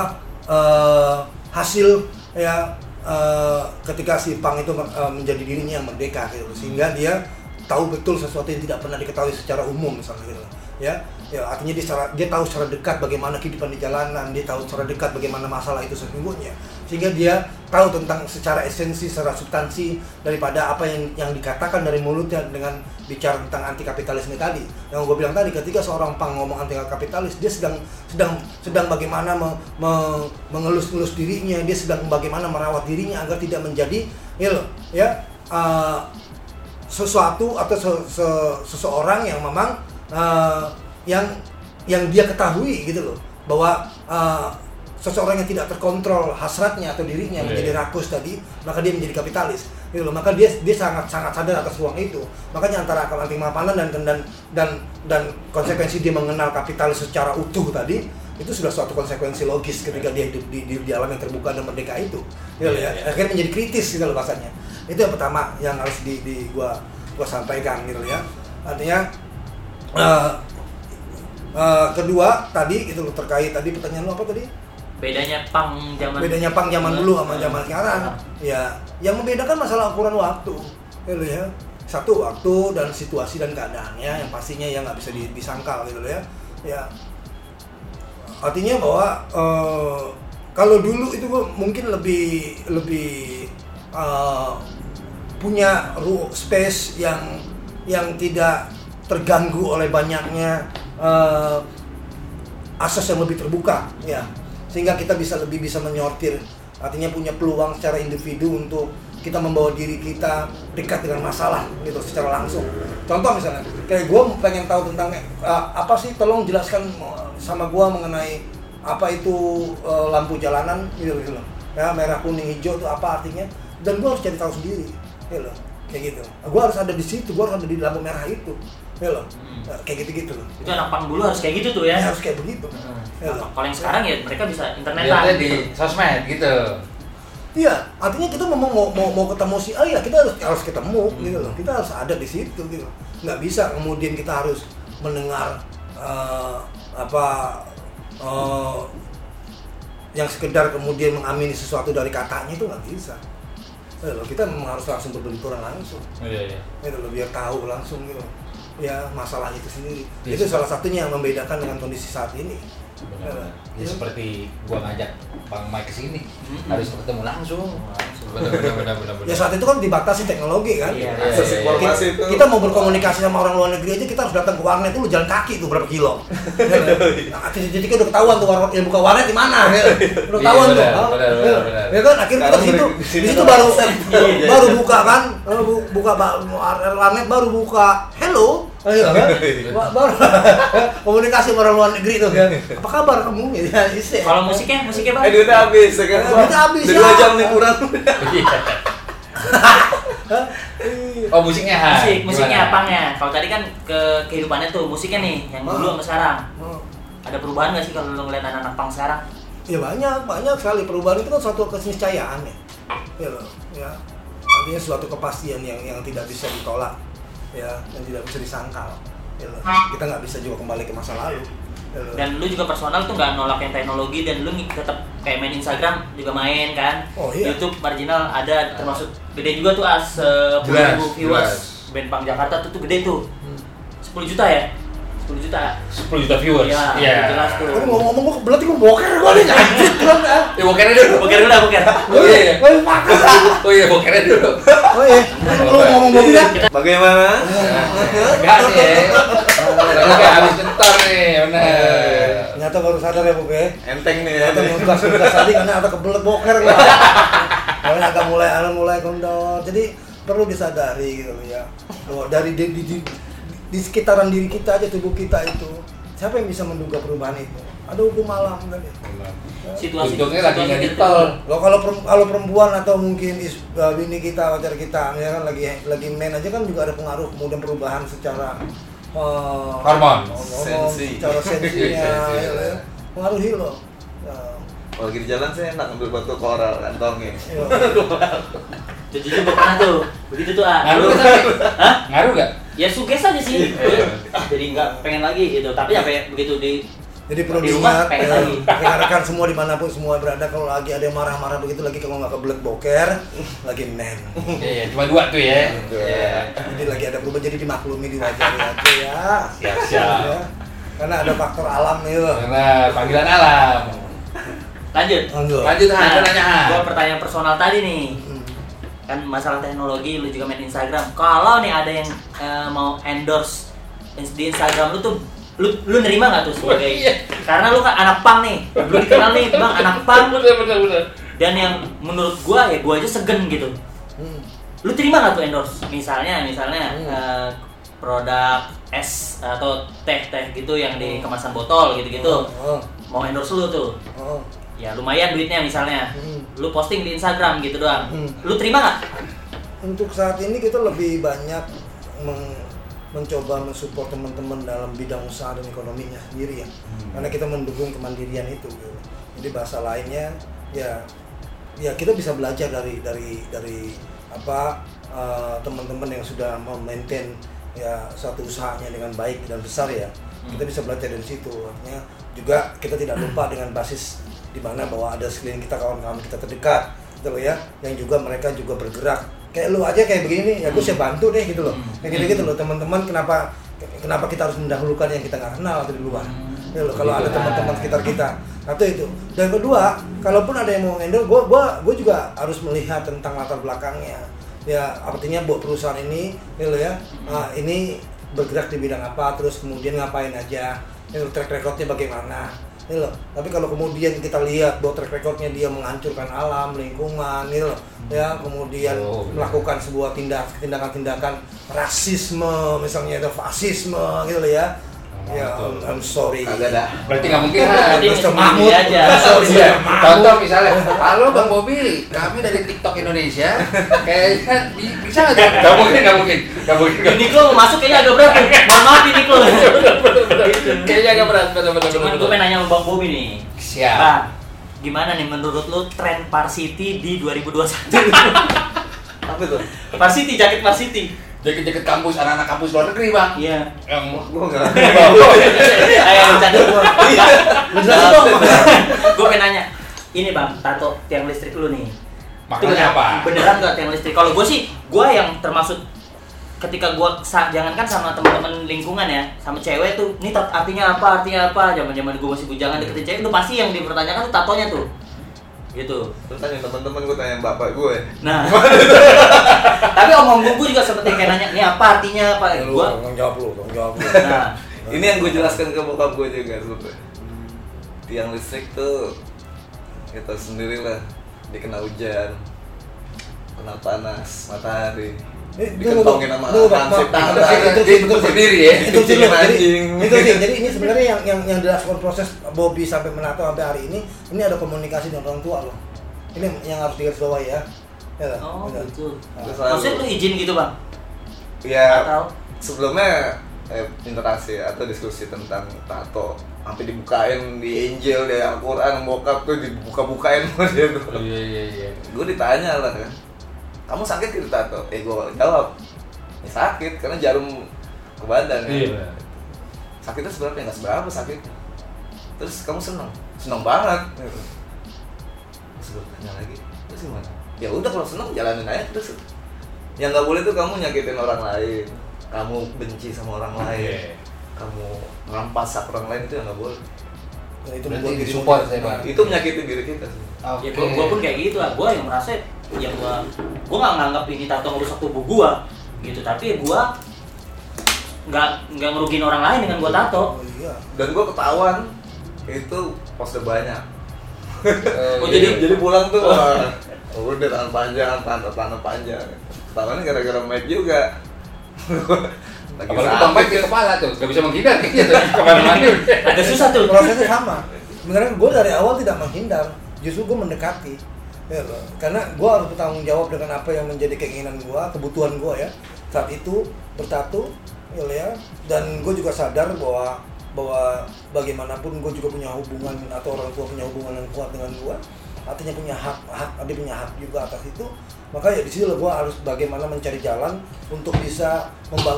eh, hasil ya eh, ketika si Pang itu eh, menjadi dirinya yang merdeka gitu sehingga dia tahu betul sesuatu yang tidak pernah diketahui secara umum misalnya gitu ya ya artinya dia secara, dia tahu secara dekat bagaimana kehidupan di jalanan dia tahu secara dekat bagaimana masalah itu sesungguhnya. Sehingga dia tahu tentang secara esensi secara substansi daripada apa yang yang dikatakan dari mulutnya dengan bicara tentang anti kapitalisme tadi. Yang gue bilang tadi ketika seorang pang ngomong anti kapitalis dia sedang sedang sedang bagaimana me- me- mengelus-elus dirinya dia sedang bagaimana merawat dirinya agar tidak menjadi ya ya eh, sesuatu atau se- se- seseorang yang memang eh, yang yang dia ketahui gitu loh. Bahwa eh, seseorang yang tidak terkontrol hasratnya atau dirinya Iya. menjadi rakus tadi maka dia menjadi kapitalis. Gitu loh. Maka dia dia sangat sangat sadar atas ruang itu. Makanya antara akal anti mapanan dan dan dan dan konsekuensi dia mengenal kapitalis secara utuh tadi itu sudah suatu konsekuensi logis ketika dia hidup di, di, di alam yang terbuka dan merdeka itu. Gitu loh Iya, ya. iya. akhirnya menjadi kritis gitu loh bahasanya. Itu yang pertama yang harus di, di gua gua sampaikan gitu ya. Artinya eh, eh, kedua tadi itu terkait tadi pertanyaan lu apa tadi? Bedanya pang zaman bedanya pang zaman dulu. sama zaman sekarang. Ya yang membedakan masalah ukuran waktu. Gitu ya. Satu waktu dan situasi dan keadaannya yang pastinya yang nggak bisa di- disangkal gitu ya. Ya. Artinya bahwa eh, kalau dulu itu mungkin lebih lebih eh, punya ru space yang yang tidak terganggu oleh banyaknya eh, akses yang lebih terbuka ya. Sehingga kita bisa lebih bisa menyortir artinya punya peluang secara individu untuk kita membawa diri kita dekat dengan masalah gitu secara langsung. Contoh misalnya kayak gue pengen tahu tentang eh, apa sih tolong jelaskan eh, sama gue mengenai apa itu eh, lampu jalanan gitu gitu loh. Ya merah kuning hijau itu apa artinya dan gue harus cari tahu sendiri gitu kayak gitu. Gue harus ada di situ gue harus ada di lampu merah itu gitu loh Hmm. Eh, kayak gitu gitu loh itu anak pang dulu harus kayak gitu tuh ya Ya, harus kayak begitu Hmm. Ya loh. kalau yang sekarang ya mereka bisa internetan Lihatnya di sosmed gitu. Iya, artinya kita mau mau mau, mau ketemu si A ya kita harus harus ketemu gitu loh. Kita harus ada di situ gitu. Nggak bisa kemudian kita harus mendengar eh, apa eh, yang sekedar kemudian mengamini sesuatu dari katanya itu nggak bisa. Gitu loh, kita memang harus langsung berbenturan langsung. Iya, iya. Gitu loh, biar tahu langsung gitu. Ya masalah itu sendiri. Iya. Itu salah satunya yang membedakan dengan kondisi saat ini. Ya Iya. seperti gua ngajak Bang Mike ke sini, Mm-mm. harus ketemu langsung. Langsung. Benar-benar benar-benar. Ya saat itu kan dibatasi teknologi kan. Iya. Iya, iya, iya. informasi kita, itu kita mau berkomunikasi sama orang luar negeri aja kita harus datang ke warnet dulu jalan kaki tuh berapa kilo. Ya, nah, titik-titiknya udah ketahuan tuh warnet yang buka warnet di mana. ya. Udah Iya, ketahuan tuh. benar, Ya. Ya kan akhirnya kita situ di situ kan baru iya. baru buka kan baru bu- buka warnet baru buka hello Iya kan? Ba- baru komunikasi sama orang luar negeri tuh kan. Apa kabar kamu? Ya, isi. kalau musiknya musiknya bang Eh duitnya habis ya kan? Eh, duitnya habis, Udah ya. dua jam nih kurang Iya. Oh musiknya ha. musik musiknya apanya kalau tadi kan ke kehidupannya tuh musiknya nih yang dulu sama sekarang Oh. ada perubahan nggak sih kalau lo ngeliat anak-anak pang sekarang Ya banyak, banyak sekali perubahan itu kan suatu keniscayaan ya. Ya loh, ya. Artinya suatu kepastian yang yang tidak bisa ditolak, ya, dan tidak bisa disangkal. Ya. Kita nggak bisa juga kembali ke masa lalu. Ya dan lu juga personal tuh nggak nolak yang teknologi dan lu tetap kayak main Instagram juga main kan Oh, iya. YouTube marginal ada termasuk gede juga tuh as sepuluh Jelas, ribu viewers jelas. band pang Jakarta tuh tuh gede tuh Hmm. 10 juta ya 10 juta 10 juta viewers. Iya, Iya. jelas tuh. Aduh, ngomong-ngomong gua berarti gua boker gua nih anjir kan. Ya bokernya dulu. boker udah boker Oh iya. iya. Gua makan. Oh iya bokernya dulu. Oh iya, lu ngomong boker ya? Bagaimana? Enggak nih. ya. Enggak habis kentor nih, benar. Ternyata baru sadar ya boker. Enteng nih ya. Ternyata nugas nugas tadi karena ada kebelet boker gua. Karena agak mulai mulai kendor. Jadi perlu disadari gitu ya. Dari di, di, di- sekitaran diri kita aja tubuh kita itu siapa yang bisa menduga perubahan itu ada hukum alam tadi Situasi Untungnya lagi nggak tol. Loh kalau kalau perempuan atau mungkin is, uh, bini kita pacar kita ya kan lagi lagi main aja kan juga ada pengaruh kemudian perubahan secara uh, Hormon. Sensi. secara sensinya Sensi, ya, ya. ya. pengaruhi ya, Kalau lagi di jalan saya enak ambil batu koral kantongnya. Tuh, Jujur gue pernah tuh, begitu tuh ah. Ngaruh Lu- nggak tapi? Hah? Ngaruh nggak? Ya suges aja sih. Jadi nggak pengen lagi gitu. Tapi sampai begitu di Jadi perlu Di rumah diingat, pengen lagi. rekan-rekan semua di mana pun semua berada kalau lagi ada yang marah-marah begitu lagi kalau nggak kebelet boker, lagi men. Iya, cuma dua tuh ya. Iya. Jadi lagi ada perubahan jadi dimaklumi diwajari aja ya. Siap, siap. Ya. Karena ada faktor alam nih loh. Karena panggilan alam. lanjut. Lanjut. Lanjut Nah, nanya gua pertanyaan personal tadi nih. Hmm. Kan masalah teknologi lu juga main Instagram. Kalau nih ada yang eh, mau endorse di Instagram lu tuh lu lu nerima nggak tuh sebagai iya. karena lu kan anak pang nih lu dikenal nih bang anak pang Bener, bener, bener. dan yang menurut gua ya gua aja segen gitu Hmm. lu terima nggak tuh endorse misalnya misalnya Hmm. eh, produk es atau teh teh gitu yang di kemasan botol gitu gitu Oh, mau endorse lu tuh oh, oh. Ya lumayan duitnya misalnya Hmm. lu posting di Instagram gitu doang Hmm. lu terima nggak Untuk saat ini kita lebih banyak meng- mencoba mensupport teman-teman dalam bidang usaha dan ekonominya sendiri ya. Karena kita mendukung kemandirian itu. gitu. Jadi bahasa lainnya ya ya kita bisa belajar dari dari dari apa eh, teman-teman yang sudah memaintain ya satu usahanya dengan baik dan besar ya. Kita bisa belajar dari situ. Artinya juga kita tidak lupa dengan basis di mana bahwa ada sekeliling kita kawan-kawan kita terdekat gitu loh ya yang juga mereka juga bergerak. Kayak lu aja kayak begini ya gue saya bantu deh gitu loh. Kayak gitu gitu loh teman-teman kenapa kenapa kita harus mendahulukan yang kita nggak kenal atau di luar. Gitu loh, kalau ada teman-teman sekitar kita. Satu itu. Dan kedua kalaupun ada yang mau endorse gue gua gue juga harus melihat tentang latar belakangnya. Ya artinya buat perusahaan ini gitu loh ya ah, ini bergerak di bidang apa terus kemudian ngapain aja itu track recordnya bagaimana gitu loh. Tapi kalau kemudian kita lihat bahwa track recordnya dia menghancurkan alam, lingkungan, gitu loh. ya kemudian Oh, iya. melakukan sebuah tindak tindakan-tindakan rasisme, misalnya itu fasisme, gitu loh ya. Ya. I'm sorry. Kagak dah. Berarti nggak mungkin. Berarti Mr. Mahmud aja. sorry. Mahmud. contoh misalnya, halo Bang Bobi, kami dari TikTok Indonesia, kayaknya bi- bisa nggak? Nggak mungkin, nggak mungkin, nggak mungkin. Uniqlo mau masuk kayaknya agak berat. Mohon maaf Uniqlo. Gitu. Kayaknya agak berat, betul betul Cuman gue pengen nanya sama Bang Bobi nih. Siap. Bang, gimana nih menurut lu tren Varsity di 2021? Apa tuh? Varsity, jaket Varsity. Jaket-jaket kampus, anak-anak kampus luar negeri bang. Iya. Yang Gua enggak. Ayo bercanda gua. Jelasin dong. Gue pengen nanya. Ini bang, tato tiang listrik lu nih. Bener- apa? Beneran gak tiang listrik? Kalau gue sih, gue yang termasuk ketika gue jangankan sama teman-teman lingkungan ya, sama cewek tuh, ini artinya apa? Artinya apa? Zaman-zaman gue masih bujangan deketin cewek, itu pasti yang dipertanyakan tuh tatonya tuh. Gitu. Terus tanya teman-teman gue tanya bapak gue. Nah. Tapi omong gue juga seperti kayak nanya, ini apa artinya apa? Lu, Gue. jawab lu, jawab lu. Nah. Ini yang gue jelaskan ke bokap gue juga sebetulnya. Tiang listrik tuh kita sendiri lah dikena hujan, kena panas, matahari, dikentongin sama hansip. Bang, itu sih, betul sih. berdiri ya. itu sih Anjing. itu sih jadi ini sebenarnya yang yang yang dilakukan proses Bobby sampai menato sampai hari ini ini ada komunikasi dengan orang tua loh ini yang harus digarisbawahi ya ya tak? Oh Betul. gitu. Terus Maksudnya lalu- lu izin gitu bang? Ya Atau? sebelumnya eh, interaksi atau diskusi tentang tato sampai dibukain di Angel di Al-Quran bokap tuh dibuka-bukain sama dia tuh. Oh, Iya iya iya. gue ditanya lah kan kamu sakit gitu tato? Eh gue jawab. Ya sakit karena jarum ke badan ya Iya. sakitnya seberapa ya nggak seberapa sakitnya terus kamu senang senang banget. Gitu. terus gue tanya lagi terus gimana? Ya udah kalau senang jalanin aja terus. Yang nggak boleh tuh kamu nyakitin orang lain. Kamu benci sama orang lain. Iya. kamu ngampas hak orang lain itu yang nggak boleh. Nah, itu Berarti jadi- saya, Bang. itu menyakitin diri kita sih. Ya gua, gua pun kayak gitu lah. Gua yang merasa yang gua gua nggak nganggap ini tato ngerusak tubuh gua gitu. Tapi gua nggak nggak ngerugiin orang lain dengan gua tato. oh iya. Dan gue ketahuan itu poster banyak. Oh, jadi jadi- jadi pulang tuh wah, udah tangan panjang tangan tangan panjang. Ketahuannya gara-gara mic juga. Lagi Apalagi Bang Mike di kepala tuh, gak bisa menghindar. Kayaknya tuh ke mana-mana. Agak susah tuh. prosesnya sama. Sebenarnya gue dari awal tidak menghindar. Justru gue mendekati ya loh. karena gue harus bertanggung jawab dengan apa yang menjadi keinginan gue kebutuhan gue ya saat itu bertatu ya ya dan gue juga sadar bahwa bahwa bagaimanapun gue juga punya hubungan atau orang tua punya hubungan yang kuat dengan gue artinya punya hak hak dia punya hak juga atas itu maka ya di situ gue harus bagaimana mencari jalan untuk bisa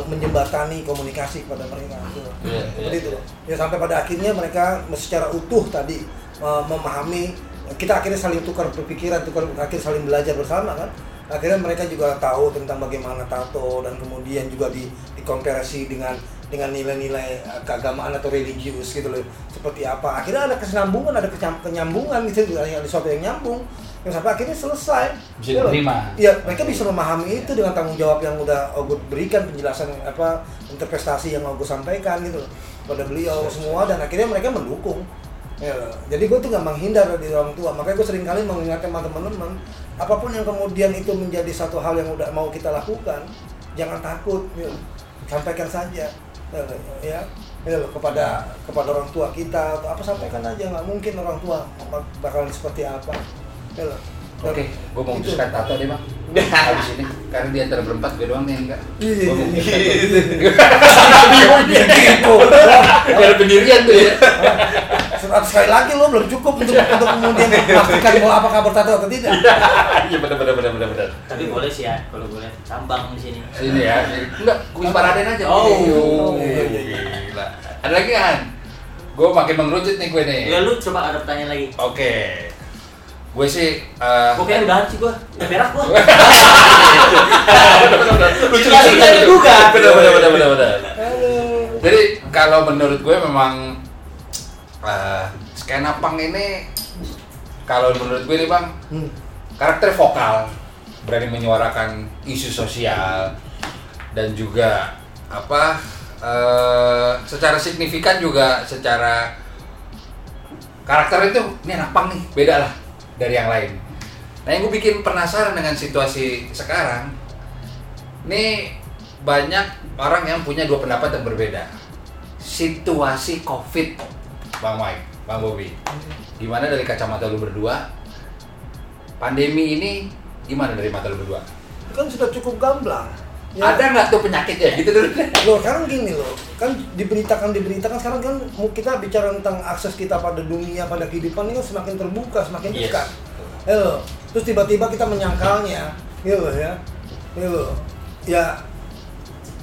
menjembatani komunikasi kepada mereka Gitu. Iya, seperti iya, itu loh. ya sampai pada akhirnya mereka secara utuh tadi uh, memahami kita akhirnya saling tukar berpikiran tukar akhirnya saling belajar bersama kan? Akhirnya mereka juga tahu tentang bagaimana tato dan kemudian juga di dikomparasi dengan dengan nilai-nilai uh, keagamaan atau religius gitu loh. Seperti apa. Akhirnya ada kesinambungan ada kenyam- kenyambungan gitu ada sesuatu yang nyambung. Yang sampai akhirnya selesai. Bisa loh. diterima. Iya, mereka bisa memahami itu dengan tanggung jawab yang udah Ogut berikan penjelasan apa interpretasi yang Ogut sampaikan gitu loh. Pada beliau semua dan akhirnya mereka mendukung. Ya, jadi gue tuh gak menghindar dari orang tua, makanya gue sering kali mengingatkan teman-teman apa pun yang kemudian itu menjadi satu hal yang udah mau kita lakukan, jangan takut, ya. sampaikan saja, ya, ya, ya kepada kepada orang tua kita atau apa sampaikan aja nggak mungkin orang tua bakalan seperti apa, ya Oke, gue mau memutuskan tato deh bang. Habis ini, karena di antara berempat gue doang nih yang enggak. Iya, Gua mau iya, memutuskan gitu. Biar pendirian tuh ya. Sekali sekali lagi lo belum cukup untuk untuk kemudian memastikan bahwa apakah bertato atau tidak. Iya benar benar benar benar benar. Tapi boleh sih ya kalau boleh tambang di sini. Sini ya. Enggak, kuis paraden aja. Oh. Iya, iya, iya. Gila. Ada lagi kan? Gue makin mengerucut nih gue nih. Ya lu coba ada pertanyaan lagi. Oke. Gue sih eh Gue kayak udahan sih gue, udah berak gue. lucu bisa diduga. Benar benar benar benar benar. Halo. Jadi kalau menurut gue memang eh skena punk ini kalau menurut gue nih bang Hmm. karakter vokal berani menyuarakan isu sosial dan juga apa eh secara signifikan juga secara karakter itu ini anak punk nih beda lah dari yang lain. Nah yang gue bikin penasaran dengan situasi sekarang, ini banyak orang yang punya dua pendapat yang berbeda. Situasi COVID, Bang Mike, Bang Bobby, gimana dari kacamata lu berdua? Pandemi ini gimana dari mata lu berdua? Kan sudah cukup gamblang. Ya. Ada nggak tuh penyakitnya gitu dulu? Loh, sekarang gini loh, kan diberitakan diberitakan sekarang kan kita bicara tentang akses kita pada dunia, pada kehidupan ini kan semakin terbuka, semakin Yes. dekat. Ya loh. Terus tiba-tiba kita menyangkalnya, ya loh ya, ya loh. Ya,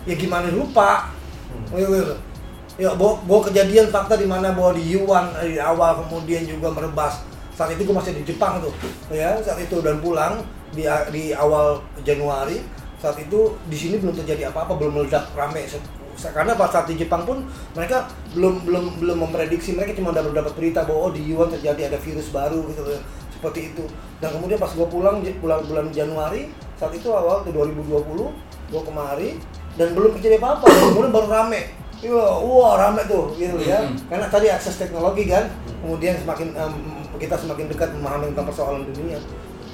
ya gimana lupa, ya loh. Ya, bahwa, bahwa kejadian fakta di mana bahwa di Yuan dari awal kemudian juga merebas. Saat itu gue masih di Jepang tuh, ya saat itu dan pulang di di awal Januari saat itu di sini belum terjadi apa-apa belum meledak rame. Karena pas saat di Jepang pun mereka belum belum belum memprediksi mereka cuma dapat dapat berita bahwa oh, di Yuan terjadi ada virus baru gitu seperti itu. Dan kemudian pas gua pulang bulan bulan Januari saat itu awal ke 2020 gua kemari dan belum terjadi apa-apa. Kemudian baru rame. Iya, wah rame tuh gitu ya. Mhm. karena tadi akses teknologi kan kemudian semakin em, kita semakin dekat memahami tentang persoalan dunia.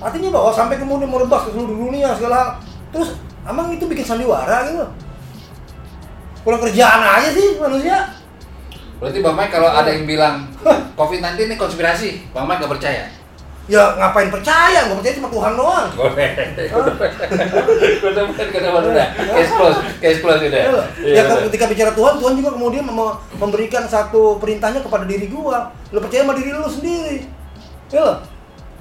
Artinya bahwa sampai kemudian merebak ke seluruh dunia segala. Terus emang itu bikin sandiwara gitu kurang kerjaan aja sih manusia Berarti Bang Mike kalau ada yang bilang COVID-19 ini konspirasi, Bang Mike gak percaya? ya ngapain percaya gue percaya cuma Tuhan doang Boleh. Udah. Ya, ketika bicara Tuhan, Tuhan juga kemudian mem- memberikan satu perintahnya kepada diri gua. Lu percaya sama diri lu sendiri. Ya.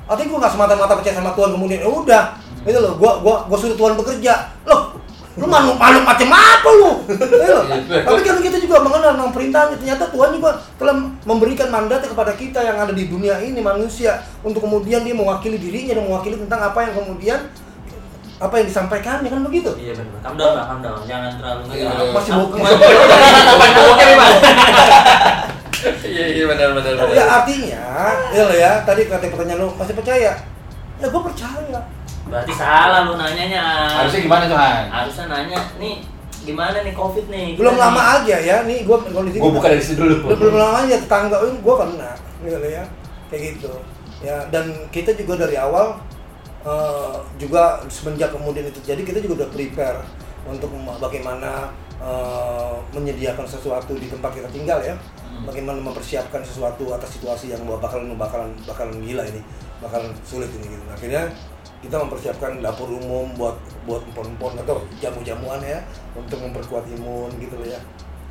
Artinya gua nggak semata-mata percaya sama Tuhan kemudian ya udah. Itu loh, gua gua gua suruh Tuhan bekerja. Loh, lu makhluk makhluk macam apa lu? Ya loh. Iya. Tapi kan kita juga mengenal tentang perintahnya. Ternyata Tuhan juga telah memberikan mandat kepada kita yang ada di dunia ini manusia untuk kemudian dia mewakili dirinya dan mewakili tentang apa yang kemudian apa yang disampaikannya kan begitu. Iya benar. Calm down lah, calm down. Jangan terlalu Iya, masih mau- Bukan bokeh nih, Bang. Iya iya benar benar Ya artinya, ya lo ya, tadi kata pertanyaan lu masih percaya? Ya gue percaya. Berarti salah lu nanyanya. Harusnya gimana tuh Han? Harusnya nanya, nih gimana nih covid nih? Belum Kita lama nih- aja ya, nih gue kondisi Gua buka dari situ dulu. belum, belum lama aja tetangga gue kena, gitu ya, kayak gitu. Ya dan kita juga dari awal eh, juga semenjak kemudian itu jadi kita juga udah prepare untuk bagaimana eh, menyediakan sesuatu di tempat kita tinggal ya Hmm. bagaimana mempersiapkan sesuatu atas situasi yang bakalan bakalan bakalan gila ini bakalan sulit ini gitu akhirnya kita mempersiapkan dapur umum buat buat empon-empon atau jamu-jamuan ya untuk memperkuat imun gitu loh ya.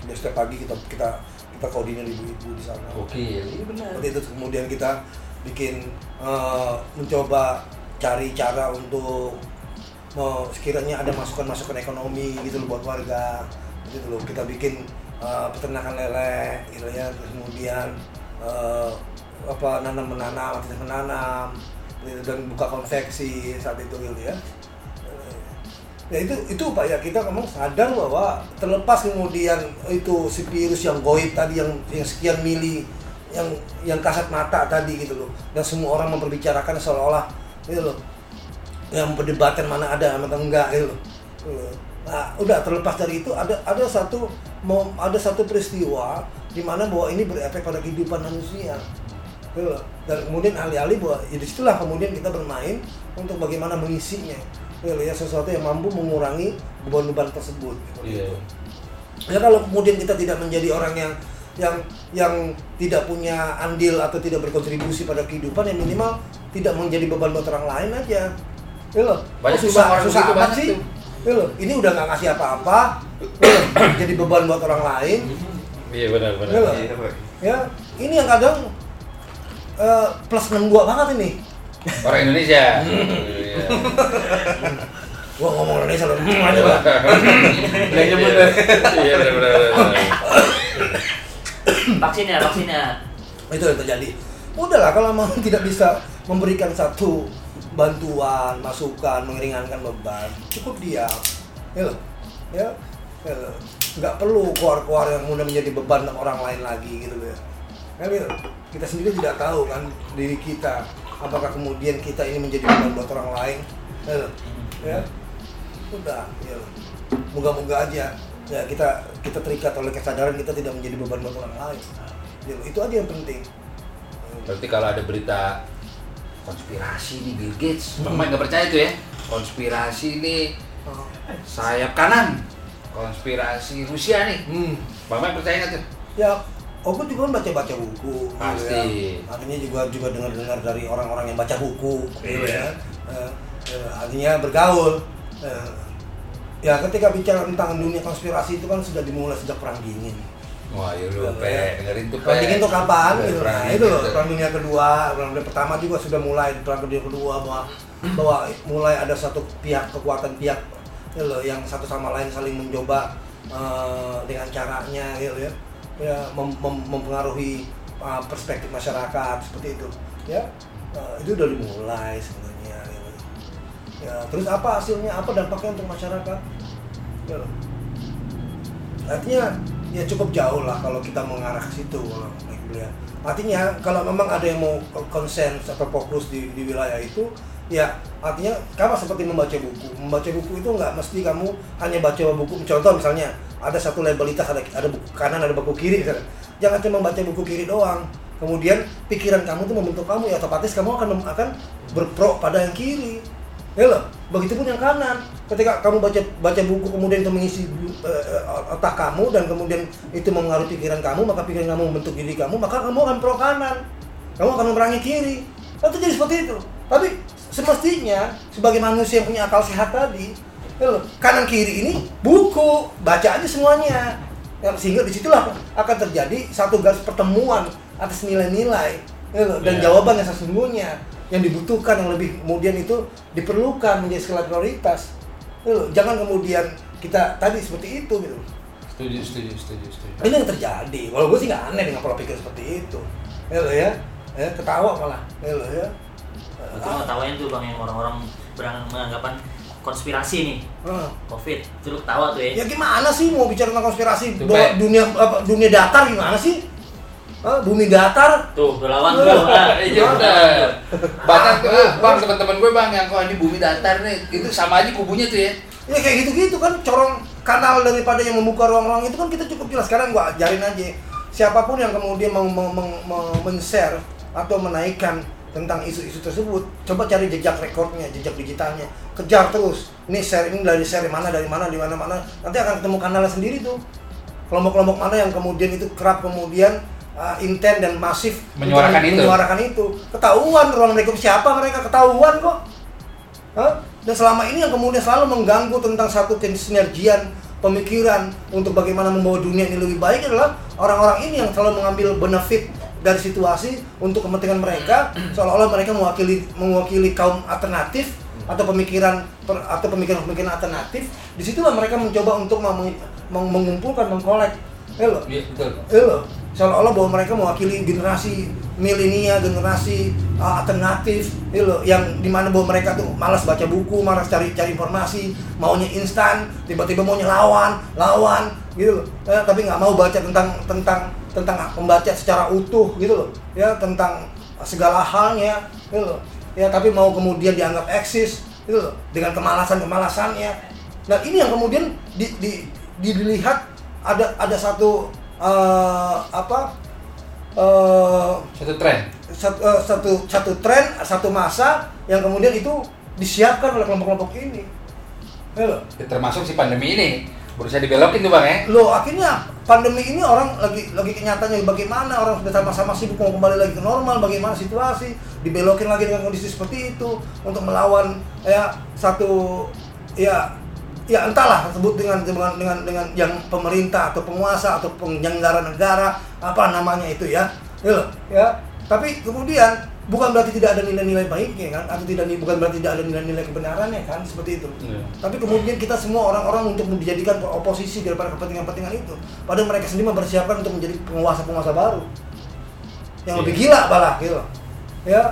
Jadi setiap pagi kita kita kita koordinir ibu-ibu di sana. Oke, iya benar. seperti itu. Kemudian kita bikin eh, mencoba cari cara untuk mau sekiranya ada masukan-masukan ekonomi gitu loh buat warga. Gitu loh. Kita bikin eh, peternakan lele gitu ya. Terus kemudian eh, apa nanam menanam aktivitas menanam dan buka konveksi saat itu gitu ya ya itu itu pak ya kita memang sadar bahwa terlepas kemudian itu si virus yang goib tadi yang yang sekian mili yang yang kasat mata tadi gitu loh dan semua orang memperbicarakan seolah-olah gitu loh yang perdebatan mana ada mana enggak loh. Gitu loh. Nah, udah terlepas dari itu ada ada satu mau ada satu peristiwa di mana bahwa ini berefek pada kehidupan manusia. Gitu. Dan kemudian alih-alih bahwa ya di situlah kemudian kita bermain untuk bagaimana mengisinya. Gitu loh, ya sesuatu yang mampu mengurangi beban-beban tersebut. Seperti Iya. itu. Ya kalau kemudian kita tidak menjadi orang yang yang yang tidak punya andil atau tidak berkontribusi pada kehidupan yang minimal tidak menjadi beban buat orang lain aja. Ya loh. Banyak Kok susah orang susah begitu, amat sih. tuh. Ya loh, ini udah nggak ngasih apa-apa. ya jadi beban buat orang lain. Iya benar benar. Pak. Iya. Ya, ini yang kadang eh, plus 62 banget ini. Orang Indonesia. Iya. Gua ngomong Indonesia loh. Hmm, aja, nyebut deh. Iya benar benar. benar. vaksinnya vaksinnya itu yang terjadi udahlah kalau mau tidak bisa memberikan satu bantuan masukan mengeringankan beban cukup diam ya loh ya, ya loh. nggak perlu keluar-keluar yang mudah menjadi beban orang lain lagi gitu loh ya gitu. kita sendiri tidak tahu kan diri kita apakah kemudian kita ini menjadi beban buat orang lain ya loh. ya udah ya moga-moga aja ya kita kita terikat oleh kesadaran kita tidak menjadi beban buat orang lain Ya, itu aja yang penting Berarti kalau ada berita konspirasi nih Bill Gates, Bang Mike nggak percaya tuh ya? Konspirasi nih Oh. sayap kanan, konspirasi Rusia nih. Hmm. Bang Mike percaya nggak tuh? Ya, aku juga kan baca-baca buku. gitu Pasti. ya. Artinya juga juga dengar-dengar dari orang-orang yang baca buku, gitu Iya. ya. Eh, artinya bergaul. Eh, ya, ketika bicara tentang dunia konspirasi itu kan sudah dimulai sejak perang dingin. Wah, ya lu, Ya, Pe, ya. dengerin tuh, Pe. Perang dingin itu kapan? Gitu. perang Nah, dingin itu loh, tuh. perang dunia kedua, perang dunia pertama juga sudah mulai, perang dunia kedua bahwa bahwa mulai ada satu pihak kekuatan pihak ya loh, yang satu sama lain saling mencoba eh, dengan caranya gitu ya, ya mem- mem- mempengaruhi eh, perspektif masyarakat seperti itu, ya Eh, itu udah dimulai sebenarnya. gitu. Ya terus apa hasilnya? Apa dampaknya untuk masyarakat? Ya artinya ya cukup jauh lah kalau kita mengarah ke situ kalau kuliah. Artinya kalau memang ada yang mau konsen atau fokus di, di wilayah itu, ya artinya kamu seperti membaca buku. Membaca buku itu nggak mesti kamu hanya baca buku. Contoh misalnya ada satu labelitas ada ada buku kanan ada buku kiri misalnya. Jangan cuma baca buku kiri doang. Kemudian pikiran kamu itu membentuk kamu ya otomatis kamu akan akan berpro pada yang kiri. Ya loh, begitupun yang kanan. Ketika kamu baca baca buku kemudian itu mengisi eh, otak kamu dan kemudian itu mempengaruhi pikiran kamu, maka pikiran kamu membentuk diri kamu, maka kamu akan pro kanan. Kamu akan memerangi kiri. Itu jadi seperti itu. Tapi semestinya sebagai manusia yang punya akal sehat tadi, ya loh, kanan kiri ini buku, baca aja semuanya. Ya, sehingga di situlah akan terjadi satu garis pertemuan atas nilai-nilai ya loh, dan Iya. jawaban yang sesungguhnya yang dibutuhkan yang lebih kemudian itu diperlukan menjadi skala prioritas. Ya loh, jangan kemudian kita tadi seperti itu gitu. Setuju, setuju, setuju, setuju. Ini yang terjadi. Kalau gue sih nggak aneh dengan pola pikir seperti itu. Ya loh ya, ya ketawa malah. Ya loh ya. itu mau tawain tuh bang yang orang-orang berang- beranggapan konspirasi nih Ah. covid itu lu ketawa tuh ya Ya gimana sih mau bicara tentang konspirasi bahwa dunia apa, dunia datar gimana sih? Hah, bumi datar? tuh lawan tuh. Iya udah. Banyak tuh, ah, bang teman-teman gue bang yang kok ini bumi datar nih, itu sama aja kubunya tuh ya. Ya kayak gitu-gitu kan corong kanal daripada yang membuka ruang-ruang itu kan kita cukup jelas. Sekarang gua ajarin aja siapa pun yang kemudian mau, mau, mau men-share atau menaikkan tentang isu-isu tersebut coba cari jejak rekornya jejak digitalnya kejar terus ini share ini dari share mana dari mana di mana mana nanti akan ketemu kanalnya sendiri tuh kelompok-kelompok mana yang kemudian itu kerap kemudian uh, intent dan masif Menyuarakan men- itu. menyuarakan itu ketahuan ruang mereka siapa mereka ketahuan kok Hah? dan selama ini yang kemudian selalu mengganggu tentang satu kesinergian pemikiran untuk bagaimana membawa dunia ini lebih baik adalah orang-orang ini yang selalu mengambil benefit dari situasi untuk kepentingan mereka seolah-olah mereka mewakili mewakili kaum alternatif atau pemikiran per- atau pemikiran-pemikiran alternatif di situlah mereka mencoba untuk meng- meng- mengumpulkan mengkolek ya loh betul. Loh, seolah-olah bahwa mereka mewakili generasi milenial, generasi uh, alternatif, iya loh, yang di mana bahwa mereka tuh malas baca buku, malas cari cari informasi, maunya instan, tiba-tiba maunya lawan, lawan, gitu loh. Eh, tapi nggak mau baca tentang tentang tentang membaca secara utuh, gitu loh, ya tentang segala halnya, gitu loh. Ya tapi mau kemudian dianggap eksis, gitu loh, dengan kemalasan-kemalasannya. Nah ini yang kemudian di, di, di- dilihat ada ada satu eh, apa eh, Satu tren. satu, eh, satu satu tren satu masa yang kemudian itu disiapkan oleh kelompok-kelompok ini. Ya loh. Ya, Termasuk si pandemi ini. Berusaha dibelokin tuh bang ya. Loh, akhirnya pandemi ini orang lagi lagi kenyataannya bagaimana orang sudah sama-sama sibuk mau kembali lagi ke normal bagaimana situasi dibelokin lagi dengan kondisi seperti itu untuk melawan ya satu ya ya entahlah sebut dengan dengan dengan dengan yang pemerintah atau penguasa atau penyelenggara negara apa namanya itu ya. Ya loh, ya. Tapi kemudian bukan berarti tidak ada nilai-nilai baiknya kan? Atau tidak bukan berarti tidak ada nilai-nilai kebenarannya kan? Seperti itu. Iya. tapi kemudian kita semua orang-orang untuk dijadikan oposisi daripada kepentingan-kepentingan itu. Padahal mereka sendiri mempersiapkan untuk menjadi penguasa-penguasa baru. Yang Iya. lebih gila malah gitu ya.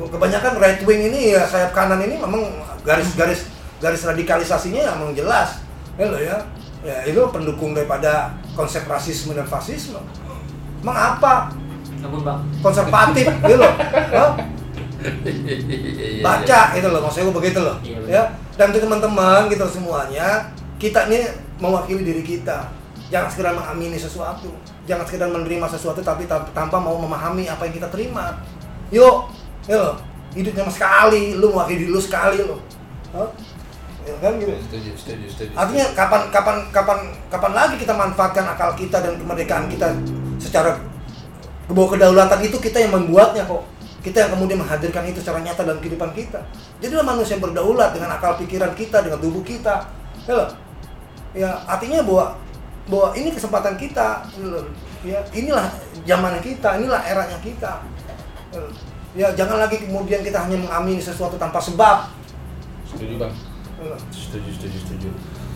Kebanyakan right wing ini ya sayap kanan ini memang garis-garis garis radikalisasinya yang memang jelas. Ya loh ya. Ya itu pendukung daripada konsep rasisme dan fasisme. Emang apa? Konservatif gitu loh. Hah? Iya, baca gitu loh. Maksudnya gue begitu loh. Iya, ya. dan untuk teman-teman gitu semuanya kita ini mewakili diri kita. Jangan sekedar mengamini sesuatu. Jangan sekedar menerima sesuatu tapi tan- tanpa mau memahami apa yang kita terima. Yuk ya loh. Hidup cuma sekali. Lu mewakili diri lu sekali lo Hah? Ya kan gitu Setuju, setuju, setuju. Artinya kapan kapan kapan kapan lagi kita manfaatkan akal kita dan kemerdekaan kita secara bahwa kedaulatan itu kita yang membuatnya kok. Kita yang kemudian menghadirkan itu secara nyata dalam kehidupan kita. Jadilah manusia yang berdaulat dengan akal pikiran kita, dengan tubuh kita. Ya, loh. ya artinya bahwa bahwa ini kesempatan kita. Ya, ya inilah zamannya kita, inilah eranya kita. Ya. Ya jangan lagi kemudian kita hanya mengamini sesuatu tanpa sebab. Setuju bang. Ya. Setuju, setuju, setuju.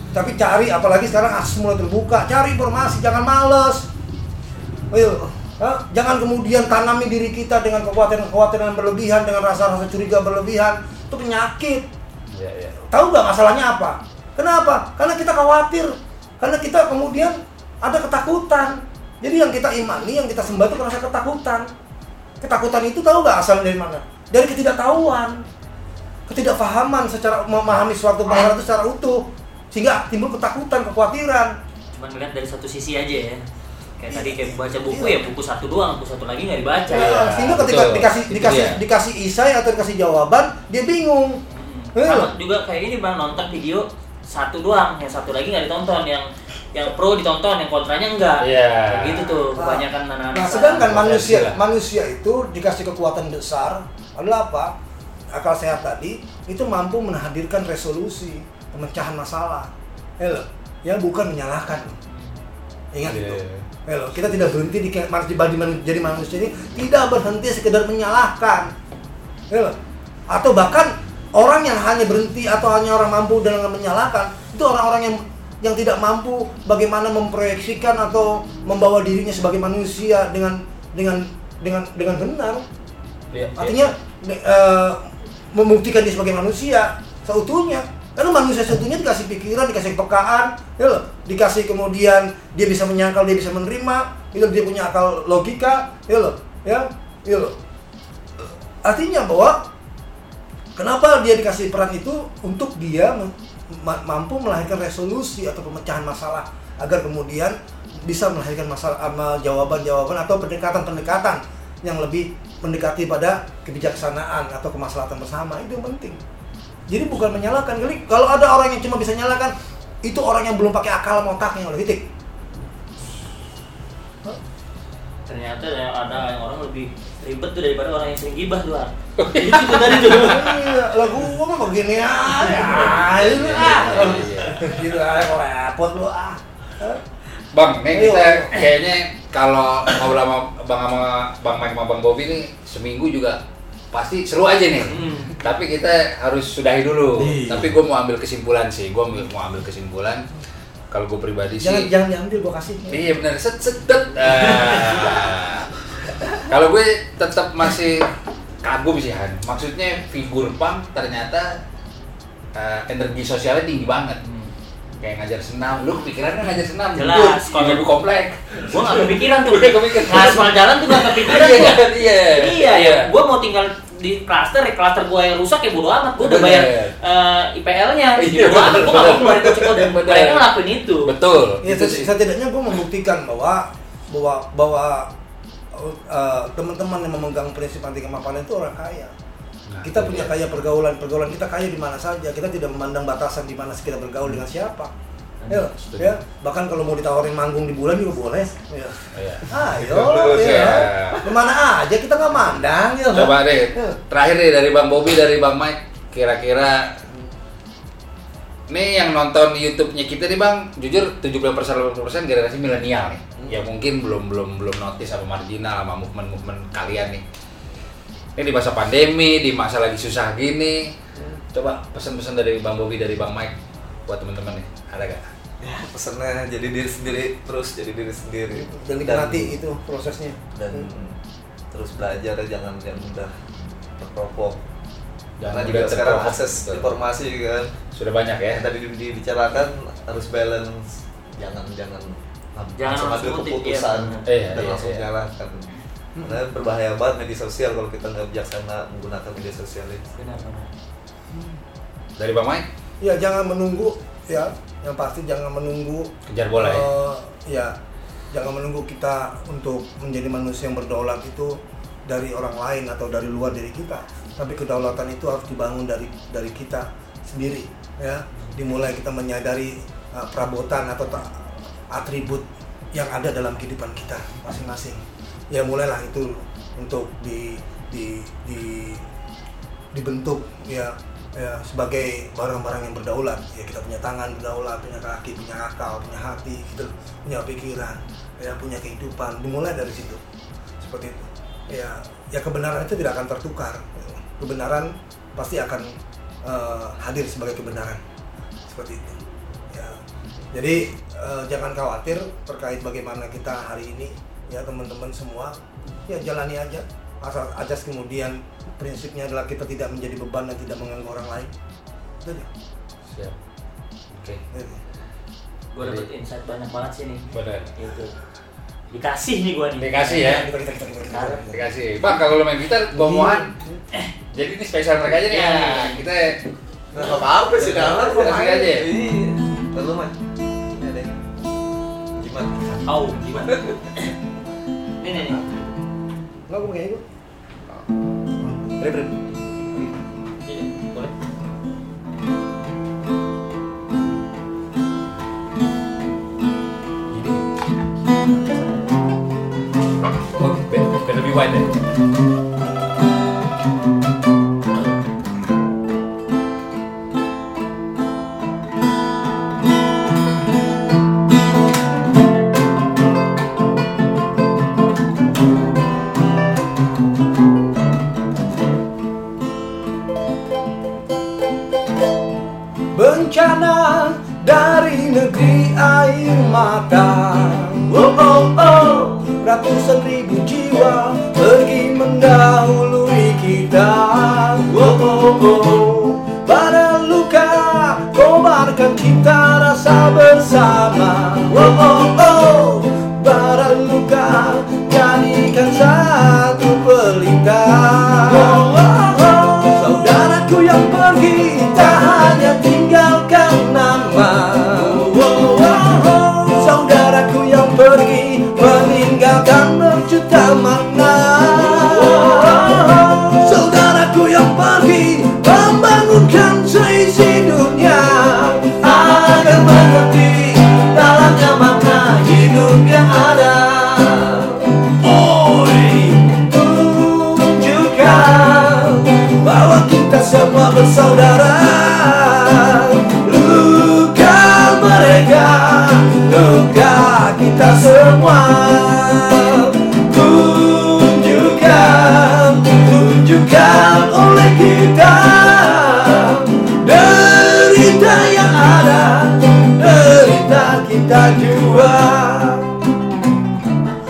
tapi cari apalagi sekarang akses mulai terbuka. Cari informasi jangan males. Ayo, Hah? jangan kemudian tanami diri kita dengan kekhawatiran-kekhawatiran yang berlebihan dengan rasa-rasa curiga berlebihan. Itu penyakit. Iya, iya. tahu nggak masalahnya apa? Kenapa? Karena kita khawatir. Karena kita kemudian ada ketakutan. Jadi yang kita imani yang kita sembah itu rasa ketakutan. Ketakutan itu tahu nggak asalnya dari mana? Dari ketidaktahuan ketidakfahaman secara memahami suatu perkara itu secara utuh sehingga timbul ketakutan kekhawatiran Cuman ngeliat dari satu sisi aja ya. Kayak tadi kayak baca buku Iya. ya buku satu doang, buku satu lagi nggak dibaca. Iya. Nah, sehingga ketika betul. dikasih dikasih dia. dikasih isai atau dikasih jawaban dia bingung Hmm. Iya. Sama juga kayak ini bang nonton video satu doang, yang satu lagi nggak ditonton, yang yang pro ditonton, yang kontranya enggak. Iya. Kayak gitu tuh kebanyakan anak-anak. Nah, sedangkan manusia manusia itu dikasih kekuatan besar adalah apa? Akal sehat tadi itu mampu menghadirkan resolusi pemecahan masalah. Ya loh, yang bukan menyalahkan. Ingat Iya, itu. iya. Ya loh, kita tidak berhenti di di- di- jadi manusia ini tidak berhenti sekedar menyalahkan. Ya loh. Atau bahkan orang yang hanya berhenti atau hanya orang mampu dengan menyalahkan itu orang-orang yang yang tidak mampu bagaimana memproyeksikan atau membawa dirinya sebagai manusia dengan dengan dengan dengan benar. Iya, iya. Artinya ne- eh, membuktikan dia sebagai manusia seutuhnya. Karena manusia seutuhnya dikasih pikiran, dikasih kepekaan, ya loh. dikasih kemudian dia bisa menyangkal, dia bisa menerima, itu dia punya akal logika, ya loh, ya, ya loh. Artinya bahwa kenapa dia dikasih peran itu untuk dia mampu melahirkan resolusi atau pemecahan masalah agar kemudian bisa melahirkan masalah ama jawaban-jawaban atau pendekatan-pendekatan yang lebih mendekati pada kebijaksanaan atau kemaslahatan bersama itu yang penting. Jadi bukan menyalahkan kali kalau ada orang yang cuma bisa nyalakan itu orang yang belum pakai akal sama otaknya oleh titik. ternyata ada, ada yang orang lebih ribet tuh daripada orang yang sering gibah tuh Ar. itu tuh tadi tuh Iya, lagu gua mah begini aja. Ini ah. Gitu aja kok repot lu ah. Bang, nih Ayo. kita kayaknya kalau ngobrol sama Bang sama Bang Mike sama Bang Bobby nih seminggu juga pasti seru aja nih. Hmm. Tapi kita harus sudahi dulu. Iya. Tapi gue mau ambil kesimpulan sih. Gue mau ambil kesimpulan. Kalau gue pribadi Jangan sih. jangan diambil gua kasih. Iya benar, set sedet. Ah. Kalau gue tetap masih kagum sih Han. Maksudnya figur punk ternyata eh, energi sosialnya tinggi banget. Kayak ngajar senam, lu kepikiran kan ngajar senam? Jelas, kalau ibu komplek. gua nggak kepikiran tuh kepikiran. ngaspal jalan tuh nggak kepikiran Iya, gua. kan? Iya. iya ya gua mau tinggal di klaster ya klaster gua yang rusak ya bodo amat gua udah bayar eh, IPL-nya Iya, amat gua nggak mau keluarin kocek dan mereka ngelakuin itu Betul. Ya, itu setidaknya gue membuktikan bahwa bahwa bahwa uh, teman-teman yang memegang prinsip anti kemapanan itu orang kaya. Nah, Kita punya dia. kaya pergaulan, pergaulan kita kaya di mana saja. Kita tidak memandang batasan di mana kita bergaul dengan siapa. Ya, Setuju. ya, bahkan kalau mau ditawarin manggung di bulan juga boleh. Ya. Iya. Ayo, Iya. ya. Ke mana aja kita nggak mandang. Ya. Coba deh, Ya. terakhir deh dari Bang Bobby, dari Bang Mike, kira-kira nih yang nonton YouTube-nya kita nih Bang, jujur 70% 80% generasi milenial nih. Ya mungkin belum belum belum notice apa marginal sama movement-movement kalian nih. Ini di masa pandemi, di masa lagi susah gini. Coba pesan-pesan dari Bang Bobby, dari Bang Mike buat teman-teman nih. Ada gak? ya pesannya jadi diri sendiri terus jadi diri sendiri Dan nikmati itu prosesnya. dan terus belajar jangan yang mudah terprovok Jangan karena juga sekarang akses Betul. informasi kan Sudah banyak ya. yang tadi di- dibicarakan harus balance jangan jangan Jangan langsung ambil keputusan iya, benar. Iya, dan iya, langsung iya. jalankan karena berbahaya banget media sosial kalau kita nggak bijaksana menggunakan media sosial itu benar benar. Dari Bang Mike, Ya jangan menunggu ya, yang pasti jangan menunggu kejar bola ya. Eh, ya. Jangan menunggu kita untuk menjadi manusia yang berdaulat itu dari orang lain atau dari luar diri kita. Tapi kedaulatan itu harus dibangun dari dari kita sendiri ya. Dimulai kita menyadari uh, perabotan atau ta- atribut yang ada dalam kehidupan kita masing-masing ya mulailah itu untuk di di di dibentuk ya, ya sebagai barang-barang yang berdaulat. Ya kita punya tangan berdaulat punya kaki punya akal punya hati gitu punya pikiran ya punya kehidupan. Dimulai dari situ. Seperti itu. Ya ya kebenaran itu tidak akan tertukar. Kebenaran pasti akan eh, hadir sebagai kebenaran. Seperti itu. Ya. Jadi eh, jangan khawatir terkait bagaimana kita hari ini ya teman-teman semua ya jalani aja asal ajas kemudian prinsipnya adalah kita tidak menjadi beban dan tidak mengganggu orang lain itu aja Siap. Oke. Itu. gue dapet insight banyak banget sih nih Benar. itu dikasih nih gua nih Dikasih ya. kita kita kita kita, kita, kita. Dikasih. Bang, kalau lo main gitar, gua mohan. Jadi ini spesial mereka aja nih. Iya. Nah, kita nggak apa-apa sih jangan Kasih aja ya? lalu mah ini ada yang gimana oh gimana ini nih nih. nggak gue pakai itu rep. Ini, boleh. Oh, biar, biar lebih wide ya. Air mata. Oh oh oh Ratusan ribu jiwa pergi mendahului kita. Oh oh oh Pada luka kobarkan kita rasa bersama. Oh oh oh Untukah kita semua Tunjukkan, tunjukkan oleh kita Derita yang ada, derita kita jua.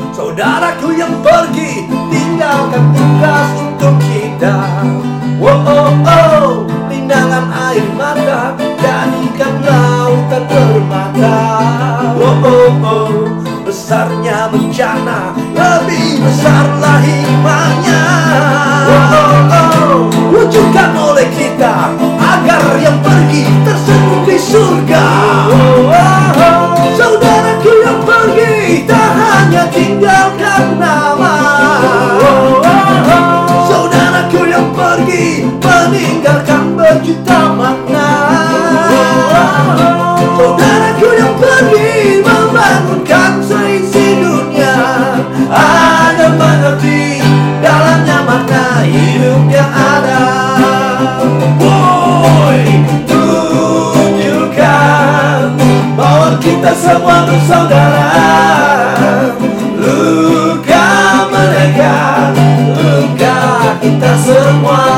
Saudaraku yang pergi, tinggalkan tugas untuk kita. oh, oh. Besarnya bencana Lebih besarlah imannya oh, oh. Wujudkan oleh kita Agar yang pergi tersenyum di surga oh, oh. Saudaraku yang pergi Tak hanya tinggal hidup yang ada. Boy, tunjukkan bahwa kita semua bersaudara. Luka mereka, luka kita semua.